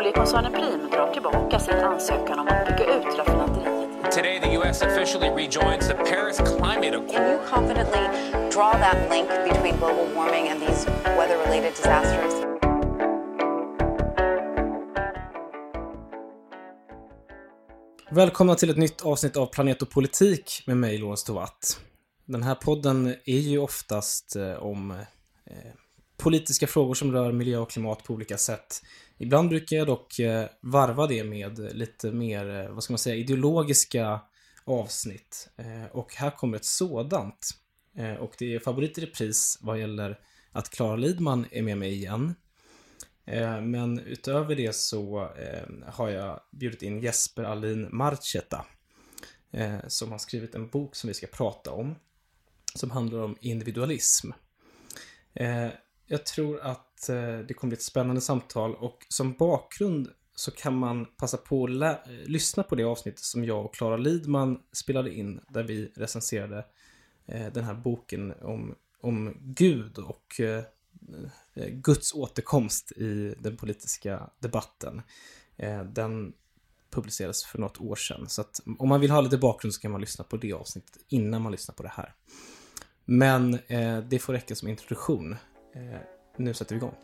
Oljekoncernen Prim drar tillbaka sin ansökan om att bygga ut raffinaderiet. Today, the U.S. officially rejoins the Paris Climate Accord. Can you confidently draw that link between global warming and these weather related disasters? Välkomna till ett nytt avsnitt av Planet och politik med mig, Lorentz Tovatt. Den här podden är ju oftast eh, om eh, politiska frågor som rör miljö och klimat på olika sätt. Ibland brukar jag dock eh, varva det med lite mer, eh, vad ska man säga, ideologiska avsnitt. Eh, och här kommer ett sådant. Och det är favorit i repris vad gäller att Klara Lidman är med mig igen. Men utöver det så har jag bjudit in Jesper Alin Marchetta. som har skrivit en bok som vi ska prata om som handlar om individualism. Jag tror att Eh, det kommer bli ett spännande samtal och som bakgrund så kan man passa på att lä- lyssna på det avsnittet som jag och Klara Lidman spelade in där vi recenserade eh, den här boken om, om Gud och eh, eh, Guds återkomst i den politiska debatten. Eh, Den publicerades för något år sedan. Så att om man vill ha lite bakgrund så kan man lyssna på det avsnittet innan man lyssnar på det här. Men eh, det får räcka som introduktion. Eh, nu sätter vi igång.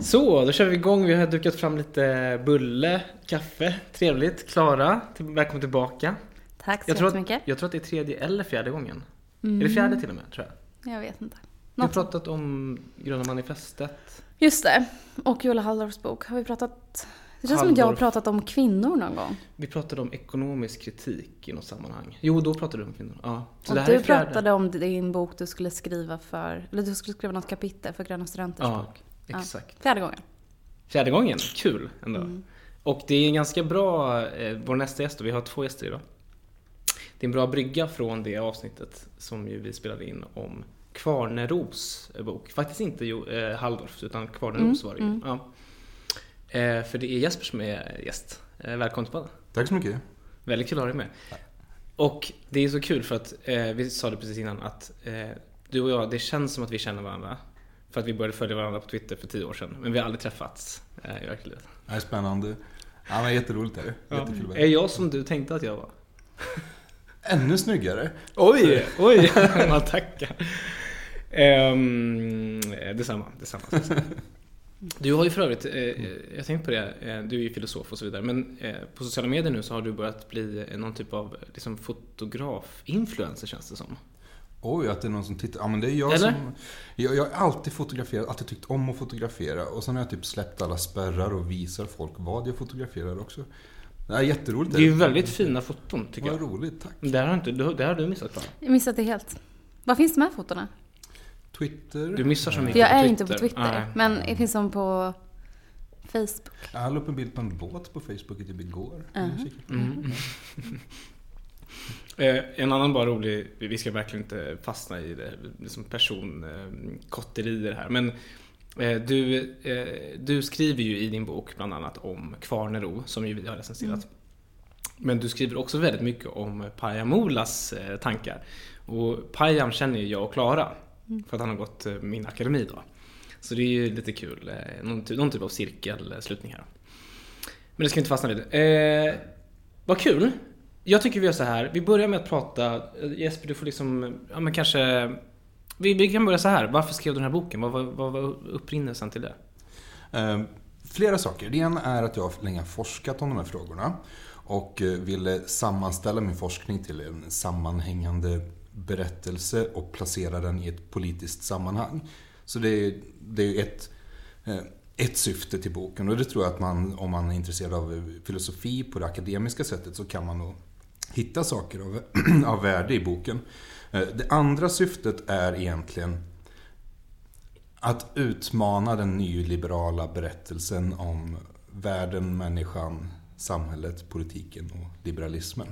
Så, då kör vi igång. Vi har dukat fram lite bulle, kaffe. Trevligt. Klara, till, välkommen tillbaka. Tack så Jag tror, att, jättemycket. jag tror att det är tredje eller fjärde gången. Är det fjärde till och med, tror jag? Jag vet inte. Vi har pratat om Gröna Manifestet. Just det. Och Jola Halldorfs bok. Har vi pratat... Det känns som att jag har pratat om kvinnor någon gång. Vi pratade om ekonomisk kritik i något sammanhang. Jo, då pratade du om kvinnor. Ja. Så och du pratade om din bok du skulle skriva för... Eller du skulle skriva något kapitel för Gröna Studenters Ja, bok. Ja. exakt. Fjärde gången. Fjärde gången. Kul ändå. Mm. Och det är en ganska bra, eh, vår nästa gäst, och vi har två gäster idag. Det är en bra brygga från det avsnittet som ju vi spelade in om Kvarneros bok. Faktiskt inte jo, eh, Halldorfs, utan Kvarneros var det ju. Ja. Eh, för det är Jesper som är gäst. Eh, välkommen tillbaka. Tack så mycket. Väldigt kul att ha dig med. Och det är så kul för att eh, vi sa det precis innan att du och jag, det känns som att vi känner varandra. För att vi började följa varandra på Twitter för tio år sedan. Men vi har aldrig träffats i verkligheten. Det är spännande. Ja, men jätteroligt är det. Jättekul vara Är jag som du tänkte att jag var? Ännu snyggare. Oj, oj, man tackar. Um, detsamma, detsamma. detsamma. Du har ju för övrigt, eh, jag tänkte på det, eh, du är ju filosof och så vidare, men eh, på sociala medier nu så har du börjat bli eh, någon typ av liksom, fotograf-influencer känns det som. Oj, att det är någon som tittar. Ja, men det är jag Eller? som... Jag, jag har alltid fotograferat, alltid tyckt om att fotografera. Och sen har jag typ släppt alla spärrar och visar folk vad jag fotograferar också. Det är jätteroligt. Det är ju väldigt fina foton tycker Vad jag. roligt, tack. Det har, inte, du, det har du missat Klara. Jag missade det helt. Var finns de här fotona? Twitter. Du missar så mycket jag på är Twitter. inte på Twitter. Nej. Men det finns de på Facebook. Jag la upp en bild på en båt på Facebook typ igår. Mhm. Mm. Eh, en annan bara rolig, vi ska verkligen inte fastna i det, liksom personkotterier här, men eh, du, eh, du skriver ju i din bok bland annat om Kvarnero, som ju vi har recenserat. Men du skriver också väldigt mycket om Pajamolas eh, tankar. Och Pajam känner ju jag och Klara, för att han har gått eh, min akademi då. Så det är ju lite kul, eh, någon, ty- någon typ av cirkelslutning här. Men det ska vi inte fastna vid. Eh, vad kul! Jag tycker vi gör så här. Vi börjar med att prata. Eh, Jesper, du får liksom, ja men kanske... Vi, vi kan börja så här. Varför skrev du den här boken? Vad var, vad var upprinnelsen till det? Eh, flera saker. Det ena är att jag länge har forskat om de här frågorna. Och ville sammanställa min forskning till en sammanhängande berättelse och placera den i ett politiskt sammanhang. Så det är, det är ett, eh, ett syfte till boken. Och det tror jag att man, om man är intresserad av filosofi på det akademiska sättet, så kan man nog hitta saker av, av värde i boken. Eh, det andra syftet är egentligen att utmana den nyliberala berättelsen om världen, människan, samhället, politiken och liberalismen.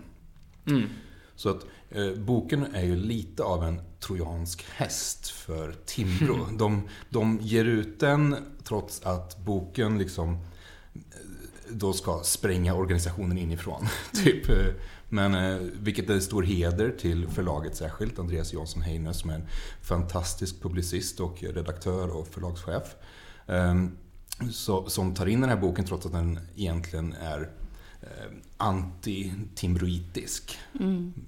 Mm. Så att eh, boken är ju lite av en trojansk häst för Timbro. De, de ger ut den trots att boken liksom eh, då ska spränga organisationen inifrån. typ, Men eh, vilket är stor heder till förlaget särskilt, Andreas Jansson Heine som är en fantastisk publicist och redaktör och förlagschef. Eh, så, som tar in den här boken trots att den egentligen är eh, anti-timbroitisk.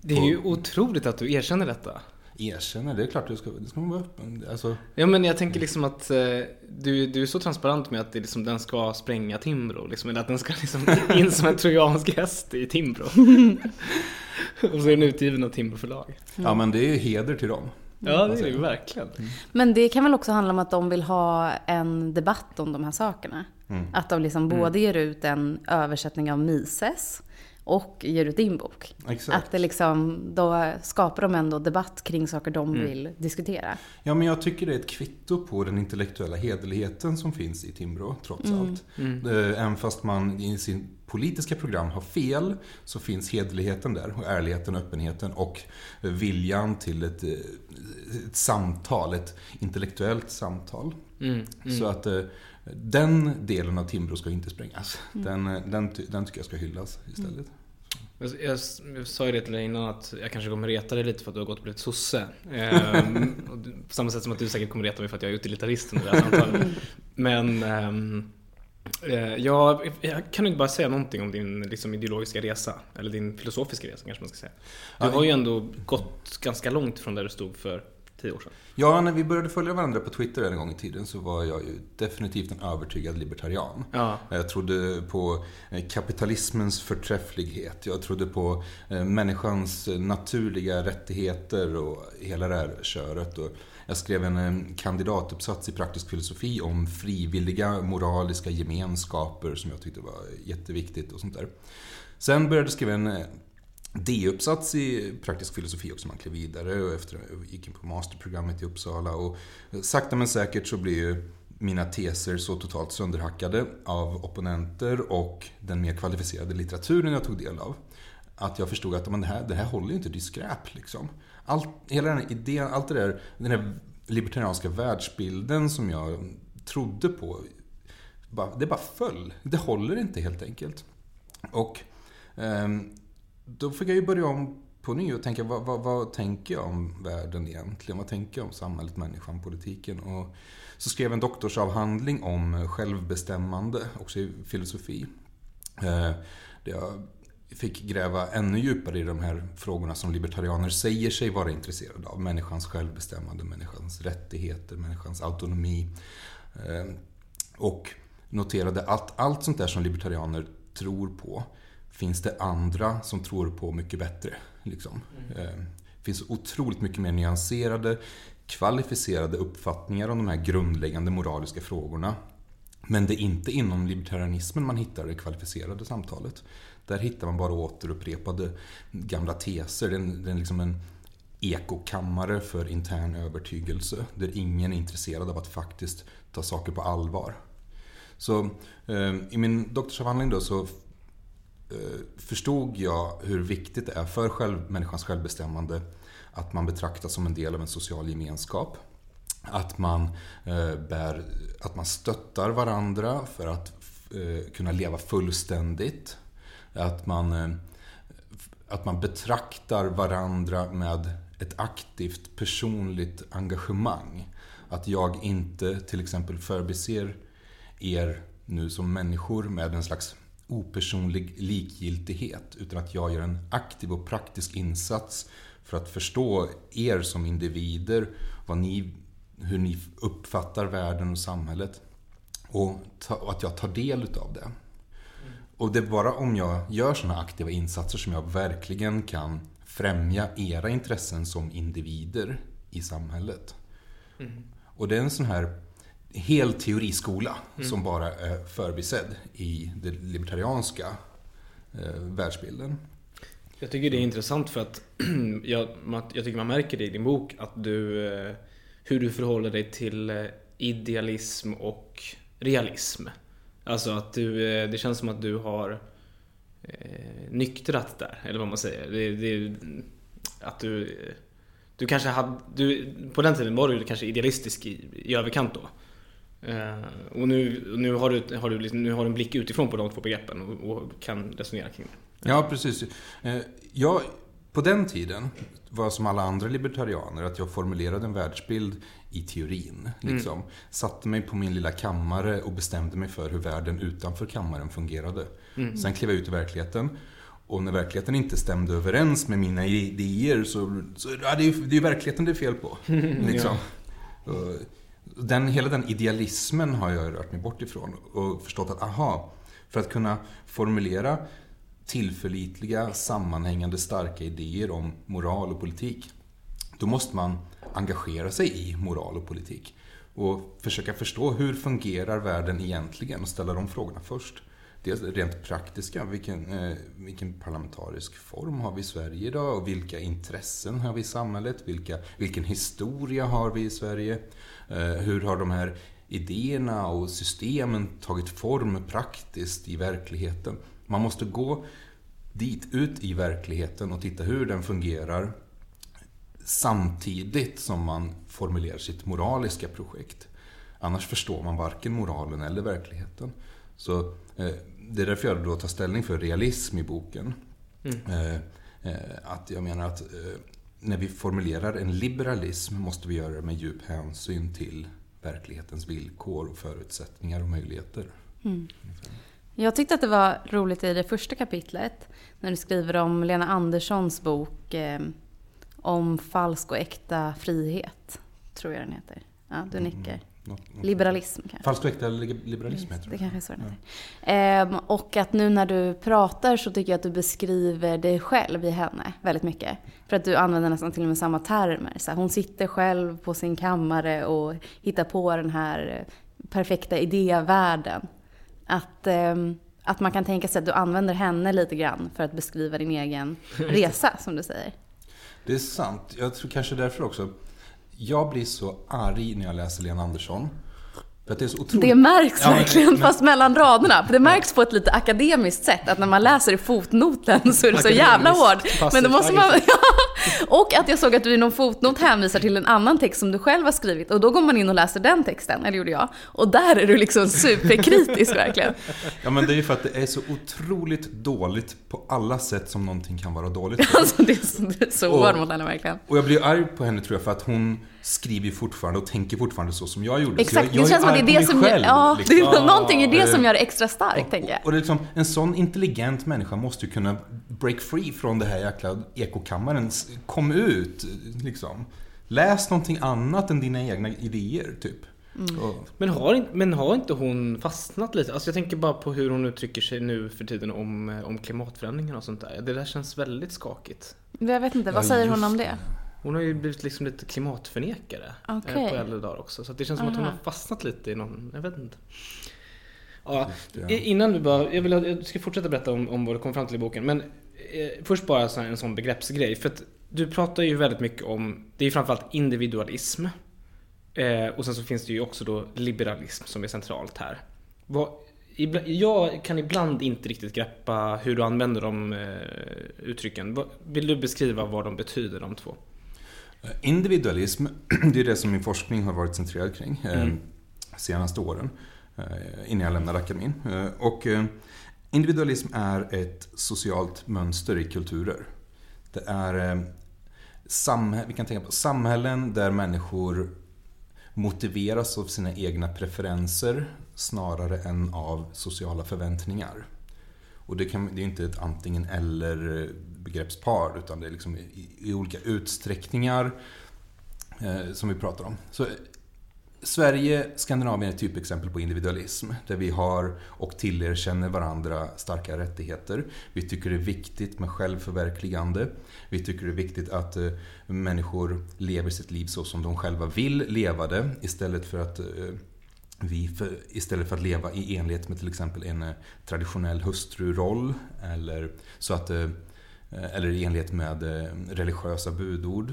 Det är ju otroligt att du erkänner detta. Erkänner, det är klart det ska, det ska man vara öppen. Alltså, Ja men jag tänker liksom att eh, du, du är så transparent med att det liksom, den ska spränga Timbro. Liksom, eller att den ska liksom in som en trojansk häst i Timbro. Och så är den utgiven av Timbro förlag. Ja men det är ju heder till dem. Ja det är det ju verkligen. Men det kan väl också handla om att de vill ha en debatt om de här sakerna. Att de liksom både ger ut en översättning av Mises och ger ut din bok. Exakt. Att det liksom, då skapar de ändå debatt kring saker de vill diskutera. Ja, men jag tycker det är ett kvitto på den intellektuella hederligheten som finns i Timbro, trots allt. Eh, Även fast man i sin politiska program har fel, så finns hederligheten där, och ärligheten, öppenheten och viljan till ett, eh, ett samtal, ett intellektuellt samtal. Mm, Så att eh, den delen av Timbro ska inte sprängas. Den, eh, den, ty- den tycker jag ska hyllas istället. Jag, jag, jag sa ju det till dig innan att jag kanske kommer reta dig lite för att du har gått och blivit sosse. Ehm, på samma sätt som att du säkert kommer reta mig för att jag är utilitarist under det här samtalet. Men ehm, eh, jag, jag kan ju inte bara säga någonting om din liksom, ideologiska resa. Eller din filosofiska resa kanske man ska säga. Du har ju ändå gått ganska långt från där du stod för tio år sedan. Ja, när vi började följa varandra på Twitter en gång i tiden så var jag ju definitivt en övertygad libertarian. Ja. Jag trodde på eh, kapitalismens förträfflighet. Jag trodde på eh, människans naturliga rättigheter och hela det här köret. Och jag skrev en eh, kandidatuppsats i praktisk filosofi om frivilliga moraliska gemenskaper som jag tyckte var jätteviktigt och sånt där. Sen började jag skriva en D-uppsats i praktisk filosofi också. Man klev vidare och efter gick in på masterprogrammet i Uppsala. Och sakta men säkert så blir ju mina teser så totalt sönderhackade av opponenter och den mer kvalificerade litteraturen jag tog del av. Att jag förstod att men det, här, det här håller ju inte, det är skräp liksom. Allt, hela den här idén, allt det där, den här libertarianska världsbilden som jag trodde på, det bara föll. Det håller inte helt enkelt. Och ehm, då fick jag ju börja om på ny och tänka, vad, vad, vad tänker jag om världen egentligen? Vad tänker jag om samhället, människan, politiken? Och så skrev jag en doktorsavhandling om självbestämmande, också i filosofi. Eh, där jag fick gräva ännu djupare i de här frågorna som libertarianer säger sig vara intresserade av. Människans självbestämmande, människans rättigheter, människans autonomi. Eh, och noterade att allt sånt där som libertarianer tror på finns det andra som tror på mycket bättre. Liksom. Eh, Det finns otroligt mycket mer nyanserade, kvalificerade uppfattningar om de här grundläggande moraliska frågorna. Men det är inte inom libertarianismen man hittar det kvalificerade samtalet. Där hittar man bara återupprepade gamla teser. Det är en, det är liksom en ekokammare för intern övertygelse. Där ingen är intresserad av att faktiskt ta saker på allvar. Så eh, i min doktorsavhandling då så eh, Eh, förstod jag hur viktigt det är för själv, människans självbestämmande att man betraktas som en del av en social gemenskap. Att man, eh, bär, att man stöttar varandra för att eh, kunna leva fullständigt. Att man, eh, att man betraktar varandra med ett aktivt personligt engagemang. Att jag inte till exempel förbiser er nu som människor med en slags opersonlig likgiltighet. Utan att jag gör en aktiv och praktisk insats för att förstå er som individer, vad ni, hur ni uppfattar världen och samhället. Och, ta, och att jag tar del utav det. Och det är bara om jag gör sådana aktiva insatser som jag verkligen kan främja era intressen som individer i samhället. Och det är en sån här hel teoriskola som bara är förbisedd i den libertarianska eh, världsbilden. Jag tycker det är intressant för att jag, jag tycker man märker det i din bok att du, eh, hur du förhåller dig till eh, idealism och realism. Alltså att du, eh, det känns som att du har eh, nyktrat där, eller vad man säger. Det, det, att du, du kanske hade, du, på den tiden var du kanske idealistisk i, i överkant då. Eh, och nu, nu, har du, har du, liksom, nu har du en blick utifrån på de två begreppen och, och kan resonera kring det. Ja, precis. Eh, jag, på den tiden var som alla andra libertarianer att jag formulerade en världsbild i teorin. Liksom. Mm. Satte mig på min lilla kammare och bestämde mig för hur världen utanför kammaren fungerade. Mm. Sen klev jag ut i verkligheten. Och när verkligheten inte stämde överens med mina idéer så, så ja, det, är, det är verkligheten det är fel på. Liksom. ja den, hela den idealismen har jag rört mig bort ifrån och förstått att aha, för att kunna formulera tillförlitliga, sammanhängande, starka idéer om moral och politik. Då måste man engagera sig i moral och politik. Och försöka förstå hur fungerar världen egentligen och ställa de frågorna först. Dels rent praktiska, vilken, eh, vilken parlamentarisk form har vi i Sverige idag och vilka intressen har vi i samhället? Vilka, vilken historia har vi i Sverige? Eh, hur har de här idéerna och systemen tagit form praktiskt i verkligheten? Man måste gå dit, ut i verkligheten och titta hur den fungerar samtidigt som man formulerar sitt moraliska projekt. Annars förstår man varken moralen eller verkligheten. Så eh, det är därför jag då tar ställning för realism i boken. Mm. Eh, eh, att jag menar att eh, när vi formulerar en liberalism måste vi göra det med djup hänsyn till verklighetens villkor och förutsättningar och möjligheter. Mm. Jag tyckte att det var roligt i det första kapitlet när du skriver om Lena Anderssons bok eh, om falsk och äkta frihet. Tror jag den heter. Ja, du mm, nickar. Något, något liberalism kanske. Falsk och äkta liberalism heter det. Det kanske är så den heter. Ja. Ehm, och att nu när du pratar så tycker jag att du beskriver dig själv i henne väldigt mycket. För att du använder nästan till och med samma termer. Så hon sitter själv på sin kammare och hittar på den här perfekta idévärlden. Att, eh, att man kan tänka sig att du använder henne lite grann för att beskriva din egen resa, som du säger. Det är sant. Jag tror kanske därför också. Jag blir så arg när jag läser Lena Andersson. För det, är så otroligt... det märks ja, verkligen, men... fast mellan raderna. Det märks på ett lite akademiskt sätt, att när man läser i fotnoten så är det så jävla hårt. Men då måste man... och att jag såg att du i någon fotnot hänvisar till en annan text som du själv har skrivit. Och då går man in och läser den texten, eller gjorde jag. Och där är du liksom superkritisk verkligen. Ja, men det är ju för att det är så otroligt dåligt på alla sätt som någonting kan vara dåligt alltså det är så, det är så hård mot henne verkligen. Och jag blir arg på henne tror jag för att hon skriver fortfarande och tänker fortfarande så som jag gjorde. Exakt, jag, jag det känns som att det är det som själv, ja, liksom. det är, någonting i det som gör det extra starkt, tänker jag. Och, och det är liksom, en sån intelligent människa måste ju kunna break free från det här jäkla ekokammaren. Kom ut, liksom. Läs någonting annat än dina egna idéer, typ. Mm. Men, har, men har inte hon fastnat lite? Alltså jag tänker bara på hur hon uttrycker sig nu för tiden om, eh, om klimatförändringarna och sånt där. Det där känns väldigt skakigt. Jag vet inte, vad ja, säger hon om det? Hon har ju blivit liksom lite klimatförnekare okay. på äldre dagar också. Så det känns som Aha. att hon har fastnat lite i någon, jag vet inte. Ja, innan du bara, jag, vill, jag ska fortsätta berätta om, om vad du kom fram till i boken. Men eh, först bara så en sån begreppsgrej. För att du pratar ju väldigt mycket om, det är ju framförallt individualism. Eh, och sen så finns det ju också då liberalism som är centralt här. Vad, jag kan ibland inte riktigt greppa hur du använder de eh, uttrycken. Vill du beskriva vad de betyder de två? Individualism, det är det som min forskning har varit centrerad kring eh, mm. senaste åren. Eh, innan jag lämnade akademin. Eh, och individualism är ett socialt mönster i kulturer. Det är vi kan tänka på samhällen där människor motiveras av sina egna preferenser snarare än av sociala förväntningar. Och det, kan, det är inte ett antingen eller begreppspar utan det är liksom i, i olika utsträckningar eh, som vi pratar om. Så, Sverige, Skandinavien är ett typexempel på individualism. Där vi har och tillerkänner varandra starka rättigheter. Vi tycker det är viktigt med självförverkligande. Vi tycker det är viktigt att eh, människor lever sitt liv så som de själva vill leva det. Istället för att eh, vi för, istället för att leva i enlighet med till exempel en eh, traditionell hustruroll eller, så att, eh, eller i enlighet med eh, religiösa budord.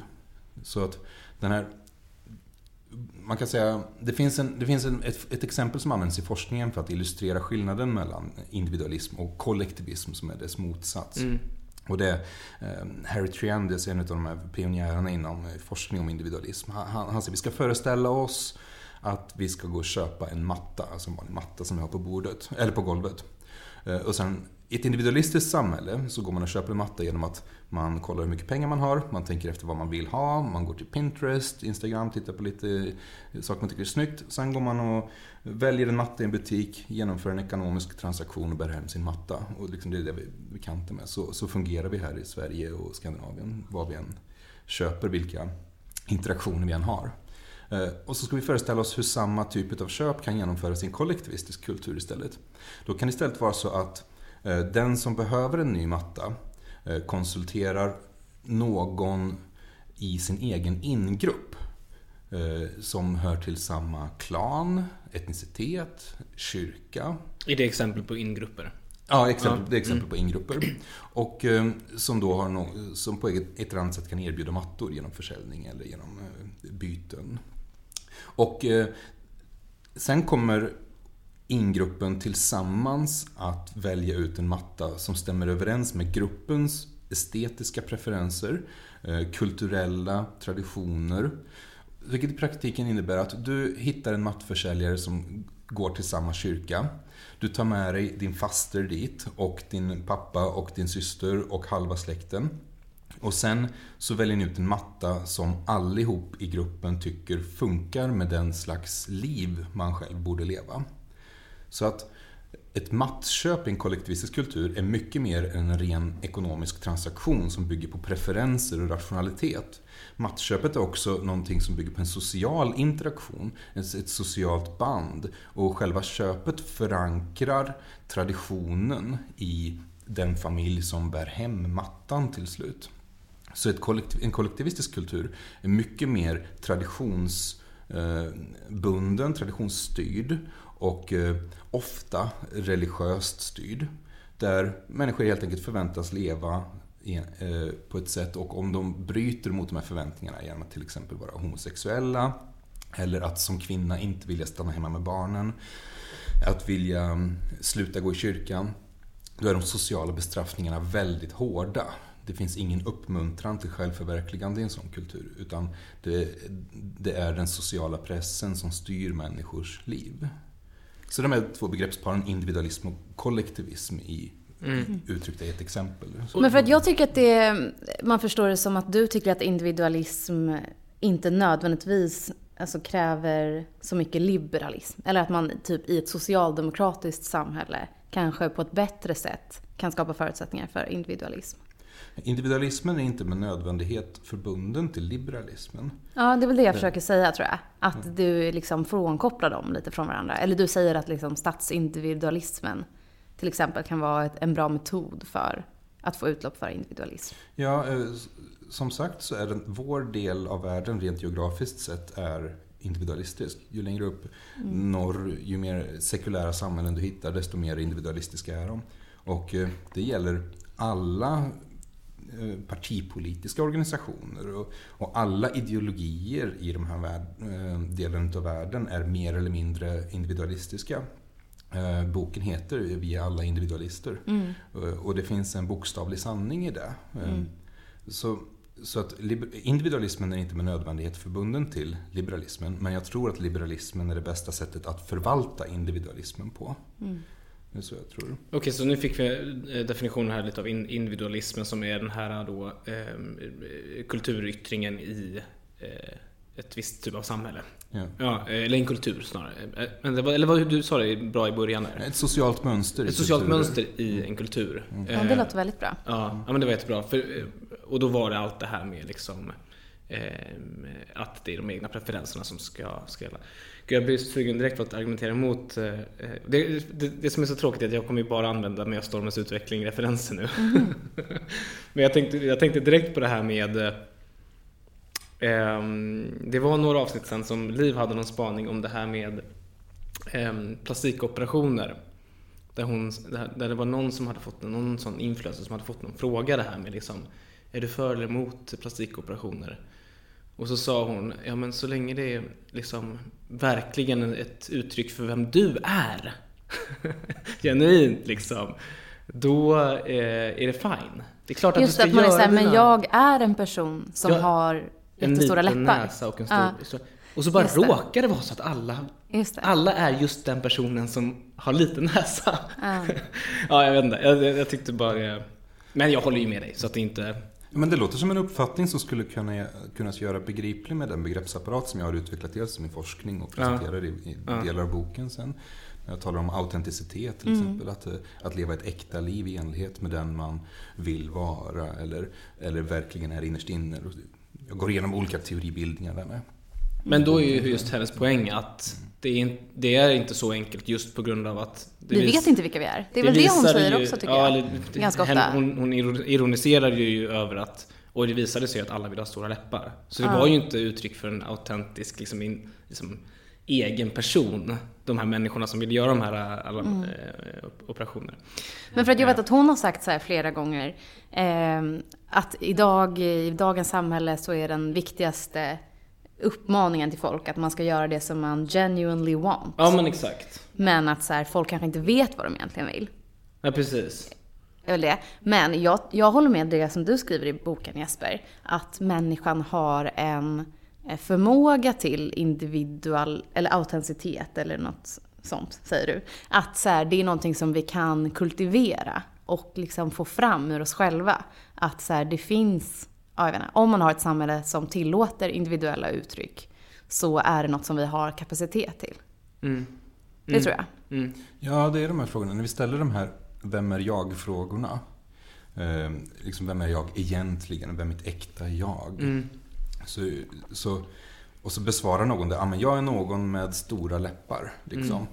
Så att den här man kan säga, det finns, en, det finns en, ett, ett, exempel som används i forskningen för att illustrera skillnaden mellan individualism och kollektivism som är dess motsats. Mm. Och det, eh, Harry Triandes är en av de här pionjärerna inom forskning om individualism. Han, han säger vi ska föreställa oss att vi ska gå och köpa en matta, alltså en vanlig matta som vi har på bordet, eller på golvet. Eh, och sen i ett individualistiskt samhälle så går man och köper en matta genom att man kollar hur mycket pengar man har, man tänker efter vad man vill ha, man går till Pinterest, Instagram, tittar på lite saker man tycker är snyggt. Sen går man och väljer en matta i en butik, genomför en ekonomisk transaktion och bär hem sin matta. Och liksom det är det vi är bekanta med. Så, så fungerar vi här i Sverige och Skandinavien, vad vi än köper, vilka interaktioner vi än har. Eh, och så ska vi föreställa oss hur samma typ av köp kan genomföras i en kollektivistisk kultur istället. Då kan det istället vara så att den som behöver en ny matta eh, konsulterar någon i sin egen ingrupp som hör till samma klan, etnicitet, kyrka. Är det exempel på ingrupper? Ja, exempel, det är exempel på ingrupper. Och som då har no, som på ett, eller annat sätt kan erbjuda mattor genom försäljning eller genom byten. Och eh, sen kommer ingruppen tillsammans att välja ut en matta som stämmer överens med gruppens estetiska preferenser, eh, kulturella traditioner. Vilket i praktiken innebär att du hittar en mattförsäljare som går till samma kyrka. Du tar med dig din faster dit och din pappa och din syster och halva släkten. Och sen så väljer ni ut en matta som allihop i gruppen tycker funkar med den slags liv man själv borde leva. Så att ett mattköp i en kollektivistisk kultur är mycket mer än en ren ekonomisk transaktion som bygger på preferenser och rationalitet. Mattköpet är också någonting som bygger på en social interaktion, ett socialt band. Och själva köpet förankrar traditionen i den familj som bär hem mattan till slut. Så ett kollektiv, en kollektivistisk kultur är mycket mer traditionsbunden, eh, traditionsstyrd och eh, ofta religiöst styrd. Där människor helt enkelt förväntas leva eh, på ett sätt och om de bryter mot de här förväntningarna genom att till exempel vara homosexuella eller att som kvinna inte vilja stanna hemma med barnen, att vilja mm, sluta gå i kyrkan, då är de sociala bestraffningarna väldigt hårda det finns ingen uppmuntran till självförverkligande i en sån kultur. Utan det, det är den sociala pressen som styr människors liv. Så de här två begreppsparen, individualism och kollektivism, i, mm. uttryckta i ett exempel. Men för att jag tycker att det, man förstår det som att du tycker att individualism inte nödvändigtvis alltså, kräver så mycket liberalism. Eller att man typ i ett socialdemokratiskt samhälle kanske på ett bättre sätt kan skapa förutsättningar för individualism. Individualismen är inte med nödvändighet förbunden till liberalismen. Ja, det är väl det jag försöker säga tror jag. Att mm. du liksom frånkopplar dem lite från varandra. Eller du säger att liksom statsindividualismen till exempel kan vara ett, en bra metod för att få utlopp för individualism. Ja, eh, som sagt så är den, vår del av världen rent geografiskt sett är individualistisk. Ju längre upp mm. norr, ju mer sekulära samhällen du hittar, desto mer individualistiska är de. Och eh, det gäller alla partipolitiska organisationer och, och, alla ideologier i de här värld, eh, delen av världen är mer eller mindre individualistiska. Eh, boken heter Vi är alla individualister mm. och det finns en bokstavlig sanning i det. Mm. Så, så att individualismen är inte med nödvändighet förbunden till liberalismen men jag tror att liberalismen är det bästa sättet att förvalta individualismen på. Mm. Det är så jag tror. Okej, okay, så nu fick vi eh, definitionen här lite av individualismen som är den här då eh, kulturyttringen i eh, ett visst typ av samhälle. Ja. ja. eller en kultur snarare. Eh, men det var, eller vad du sa det bra i början där. Ett socialt mönster. Ett socialt kulturer. mönster i en kultur. Mm. Ja, det låter väldigt bra. Ja, ja men det var jättebra. För, och då var det allt det här med liksom Ehm, att det är de egna preferenserna som ska, ska gälla. Jag blir sugen direkt på att argumentera emot. Eh, det, det, det, som är så tråkigt är att jag kommer ju bara använda med Stormens utveckling-referenser nu. Mm. Men jag tänkte, jag tänkte direkt på det här med eh, Det var några avsnitt sen som Liv hade någon spaning om det här med eh, plastikoperationer. Där, hon, där det var någon som hade fått någon sån influencer som hade fått någon fråga det här med liksom Är du för eller emot plastikoperationer? Och så sa hon, ja men så länge det är liksom verkligen ett uttryck för vem du är, genuint liksom, då eh, är det fine. Det är klart att Just du ska att man är såhär, men jag är en person som ja. har en jättestora liten läppar. näsa och en stor... Ja. Så, och så bara Just det. råkar det vara så att alla, det. alla är just den personen som har liten näsa. Ja, jag vet inte. Jag, jag, jag tyckte bara... Men jag håller ju med dig, så att det inte... Men det låter som en uppfattning som skulle kunna kunna göra begriplig med den begreppsapparat som jag har utvecklat dels i min forskning och presenterar i, i delar av boken sen. När jag talar om autenticitet till exempel, att, eh, att leva ett äkta liv i enlighet med den man vill vara eller, eller verkligen är innerst inne. Jag går igenom olika teoribildningar där med. Men då är ju just hennes poäng att det är, in, det är inte så enkelt just på grund av att... Det Vi vis- vet inte vilka vi är. Det är väl det hon säger ju- också tycker ja, jag. Det- Ganska ofta. Hon, hon ironiserade ju över att, och det visade sig att alla vill ha stora läppar. Så det Ja. var ju inte uttryck för en autentisk, liksom, in, liksom, egen person. De här människorna som vill göra de här alla, Mm. eh, operationer. Men för att jag vet att hon har sagt så här flera gånger eh, att idag, i dagens samhälle så är den viktigaste uppmaningen till folk att man ska göra det som man genuinely want. Ja men exakt. Men att så här, folk kanske inte vet vad de egentligen vill. Ja precis. Det är väl det. Men jag, jag håller med det som du skriver i boken Jesper. Att människan har en eh, förmåga till individual, eller autenticitet eller något sånt, säger du. Att så här, det är någonting som vi kan kultivera och liksom få fram ur oss själva. Att så här, det finns, ja, jag vet inte, om man har ett samhälle som tillåter individuella uttryck så är det något som vi har kapacitet till. Mm. Det tror jag. Mm. Ja, det är de här frågorna. När vi ställer de här Vem är jag-frågorna. Eh, liksom, vem är jag egentligen? Vem är mitt äkta jag? Mm. Så, så, och så besvarar någon det. Ah, men jag är någon med stora läppar. Liksom. Mm.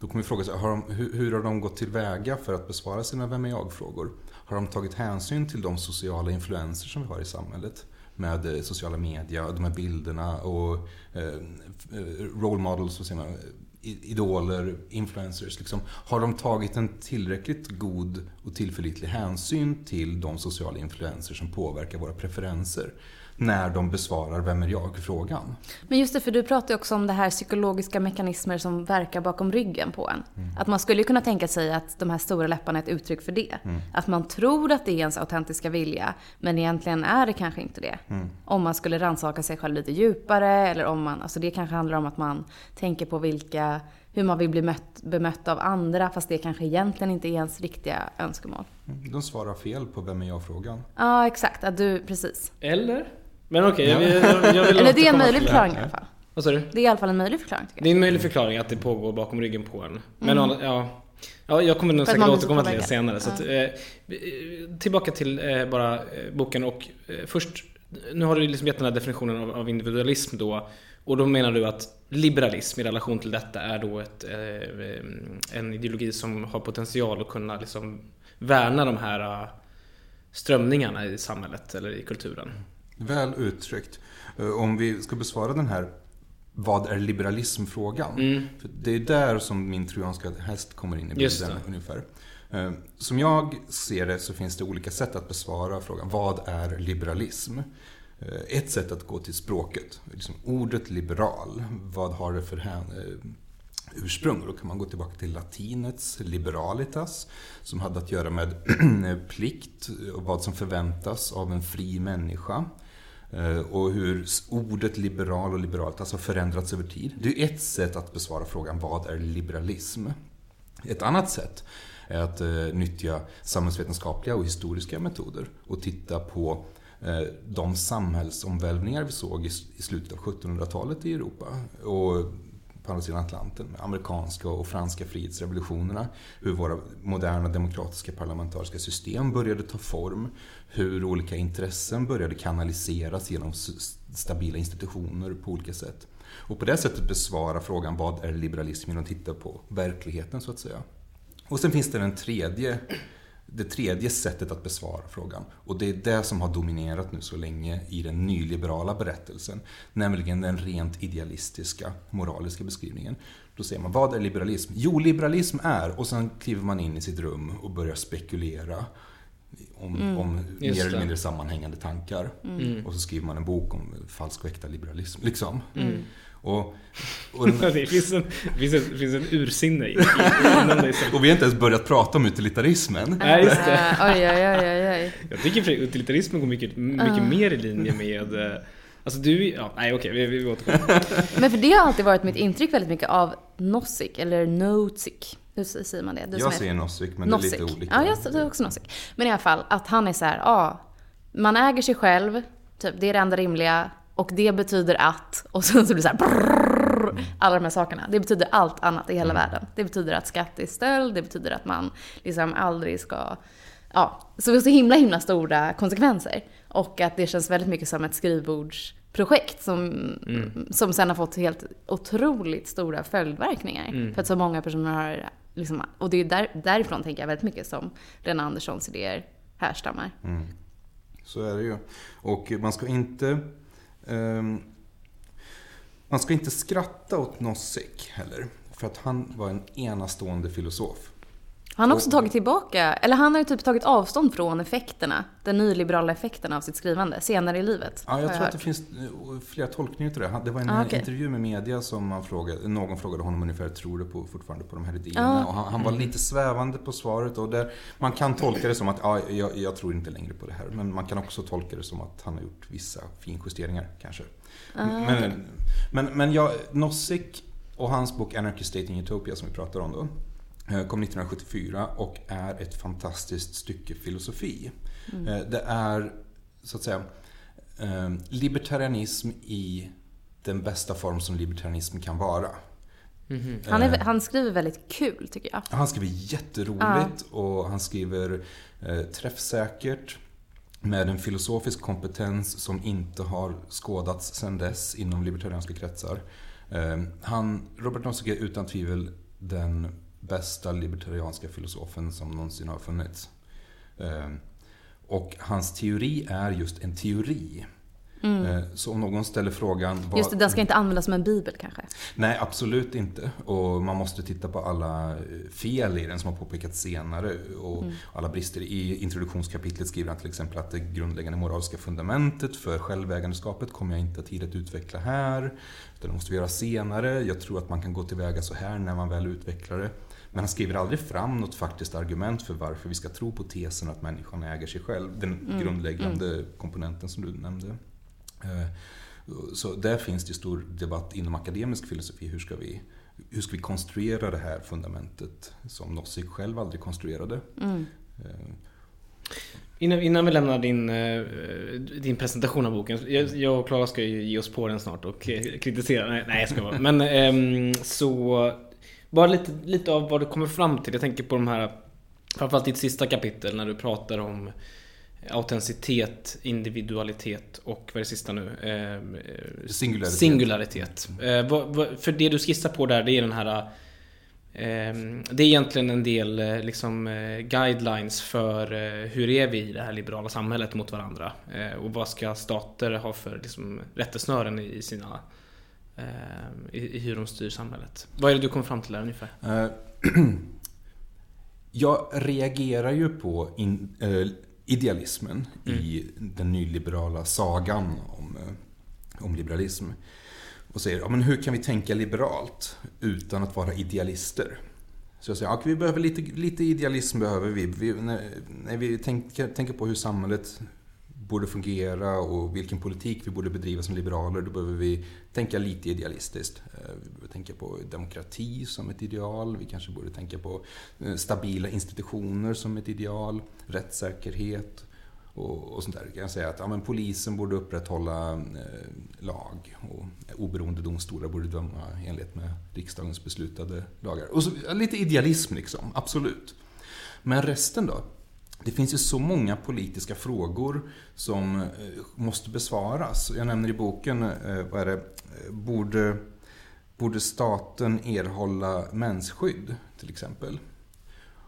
Då kommer vi fråga sig, har de, hur, hur har de gått tillväga för att besvara sina Vem är jag-frågor? Har de tagit hänsyn till de sociala influenser som vi har i samhället? Med eh, sociala media, de här bilderna och eh, eh role models, vad säger man, idoler, influencers. Liksom. Har de tagit en tillräckligt god och tillförlitlig hänsyn till de sociala influenser som påverkar våra preferenser? När de besvarar Vem är jag-frågan. Men just det, för du pratar ju också om det här psykologiska mekanismer som verkar bakom ryggen på en. Att man skulle kunna tänka sig att de här stora läpparna är ett uttryck för det. Att man tror att det är ens autentiska vilja, men egentligen är det kanske inte det. Om man skulle rannsaka sig själv lite djupare, eller om man, alltså det kanske handlar om att man tänker på vilka, hur man vill bli mött, bemött av andra, fast det kanske egentligen inte är ens riktiga önskemål. De svarar fel på Vem är jag-frågan. Ja, exakt. Att du, precis. Eller? Men okej, jag, vill- jag, jag vill Eller det är en möjlig förklaring i alla fall. Vad sa du? Det är i alla fall en möjlig förklaring tycker jag. Det är en möjlig förklaring att det pågår bakom ryggen på en. Men å- ja, ja, jag kommer nog säkert återkomma till det senare. Så att, eh, tillbaka till eh, bara eh, boken och eh, först, nu har du liksom gett den här definitionen av, av individualism då. Och då menar du att liberalism i relation till detta är då ett, eh, en ideologi som har potential att kunna liksom värna de här eh, strömningarna i samhället eller i kulturen. Väl uttryckt. Eh, Om vi ska besvara den här vad är liberalism-frågan? För Det är där som min trojanska häst kommer in i Just bilden det. ungefär. Eh, Som jag ser det så finns det olika sätt att besvara frågan. Vad är liberalism? Eh, Ett sätt att gå till språket. Liksom ordet liberal. Vad har det för ursprung? Då kan man gå tillbaka till latinets liberalitas. Som hade att göra med plikt och vad som förväntas av en fri människa. Eh, och hur ordet liberal och liberalt har förändrats över tid. Det är ett sätt att besvara frågan vad är liberalism? Ett annat sätt är att eh, nyttja samhällsvetenskapliga och historiska metoder och titta på eh, de samhällsomvälvningar vi såg i, i slutet av 1700-talet i Europa och på andra sidan Atlanten, amerikanska och franska frihetsrevolutionerna, hur våra moderna demokratiska parlamentariska system började ta form, hur olika intressen började kanaliseras genom stabila institutioner på olika sätt. Och på det sättet besvara frågan vad är liberalism genom att titta på verkligheten så att säga. Och sen finns det den tredje, det tredje sättet att besvara frågan. Och det är det som har dominerat nu så länge i den nyliberala berättelsen. Nämligen den rent idealistiska, moraliska beskrivningen. Då säger man, vad är liberalism? Jo, liberalism är, och sen kliver man in i sitt rum och börjar spekulera om, om Just mer eller det. mindre sammanhängande tankar. Och så skriver man en bok om falsk och äkta liberalism. Liksom. Och, och, den, det finns en, det finns en, det finns en ursinne i, i, inom dig som och vi har inte ens börjat prata om utilitarismen. Nej, just det. Eh, oj, oj, oj. Jag tycker för utilitarismen går mycket, mycket mer i linje med, eh, Alltså du, ja, nej okej, vi, vi återkommer. Men för det har alltid varit mitt intryck väldigt mycket av Nozick, eller Nozick. Hur säger man det? Du Jag är- säger Nozick, men Nozick. det är lite olika. Ja, jag säger också Nozick. Men i alla fall, att han är så här, ja, man äger sig själv, typ, det är det enda rimliga. Och det betyder att, och sen så blir det så här, brrrr, alla de här sakerna. Det betyder allt annat i hela världen. Det betyder att skatt är stöld, det betyder att man liksom aldrig ska, ja, så det är så himla himla stora konsekvenser. Och att det känns väldigt mycket som ett skrivbordsprojekt som, som sen har fått helt otroligt stora följdverkningar. För att så många personer har, liksom, och det är där, därifrån tänker jag väldigt mycket som Lena Anderssons idéer härstammar. Mm. Så är det ju. Och man ska inte... um, man ska inte skratta åt Nozick heller. För att han var en enastående filosof. Han har också tagit tillbaka, eller han har ju typ tagit avstånd från effekterna, den nyliberala effekten av sitt skrivande senare i livet. Ja, jag har tror hört. att det finns eh, flera tolkningar till det. Det var en Ah, okej. intervju med media som man frågade, någon frågade honom ungefär, tror du på, fortfarande på de här idéerna? Och han, han var lite svävande på svaret. Och där, man kan tolka det som att, ja, jag, jag tror inte längre på det här. Men man kan också tolka det som att han har gjort vissa finjusteringar kanske. men, men, men jag, Nozick och hans bok Anarchy State in Utopia som vi pratar om då. Eh, Kom 1974 och är ett fantastiskt stycke filosofi. Eh, Det är, så att säga, eh, libertarianism i den bästa form som libertarianism kan vara. Han, Eh. är, han skriver väldigt kul tycker jag. Han skriver jätteroligt och han skriver eh, träffsäkert med en filosofisk kompetens som inte har skådats sedan dess inom libertarianska kretsar. Eh, han, Robert Nozick är utan tvivel den bästa libertarianska filosofen som någonsin har funnits. Eh, och hans teori är just en teori. Eh, Så om någon ställer frågan... Vad, Mm. Just det, den ska inte användas som en bibel kanske. Nej, absolut inte. Och man måste titta på alla eh, fel i den som har påpekats senare och alla brister. I introduktionskapitlet skriver han till exempel att det grundläggande moraliska fundamentet för självägandeskapet kommer jag inte ha tid att utveckla här. Utan det måste vi göra senare. Jag tror att man kan gå tillväga så här när man väl utvecklar det. Men han skriver aldrig fram något faktiskt argument för varför vi ska tro på tesen att människan äger sig själv. Den grundläggande komponenten som du nämnde. Eh, Så där finns det stor debatt inom akademisk filosofi. Hur ska vi, hur ska vi konstruera det här fundamentet som Nozick själv aldrig konstruerade? Eh, Innan, innan vi lämnar din, eh, din presentation av boken. Jag, jag och Klara ska ju ge oss på den snart och kritisera. Nej, nej jag ska bara. Men ehm, så... Bara lite, lite av vad du kommer fram till. Jag tänker på de här... Framförallt ditt sista kapitel när du pratar om autenticitet, individualitet och vad är det sista nu? Eh, Singularitet. Singularitet. Eh, vad, vad, för det du skissar på där, det är den här... ehm, det är egentligen en del eh, liksom, eh, guidelines för eh, hur är vi i det här liberala samhället mot varandra. Eh, och vad ska stater ha för liksom, rättesnören i sina... eh, I, I hur de styr samhället. Vad är det du kommer fram till där ungefär? Eh, Jag reagerar ju på in, eh, idealismen i den nyliberala sagan om, om liberalism. Och säger, ja, men hur kan vi tänka liberalt utan att vara idealister? Så jag säger, ja, vi behöver lite, lite idealism behöver vi. vi när, när vi tänker, tänker på hur samhället borde fungera och vilken politik vi borde bedriva som liberaler, då behöver vi tänka lite idealistiskt. Eh, vi behöver tänka på demokrati som ett ideal, vi kanske borde tänka på eh, stabila institutioner som ett ideal, rättssäkerhet och, och sånt där. Jag Kan säga att ja, men polisen borde upprätthålla eh, lag och oberoende domstolar borde döma i enlighet med riksdagens beslutade lagar. Och så, lite idealism liksom, absolut. Men resten då? Det finns ju så många politiska frågor som eh, måste besvaras. Jag nämner i boken, eh, vad är det, eh, borde, borde staten erhålla mensskydd till exempel?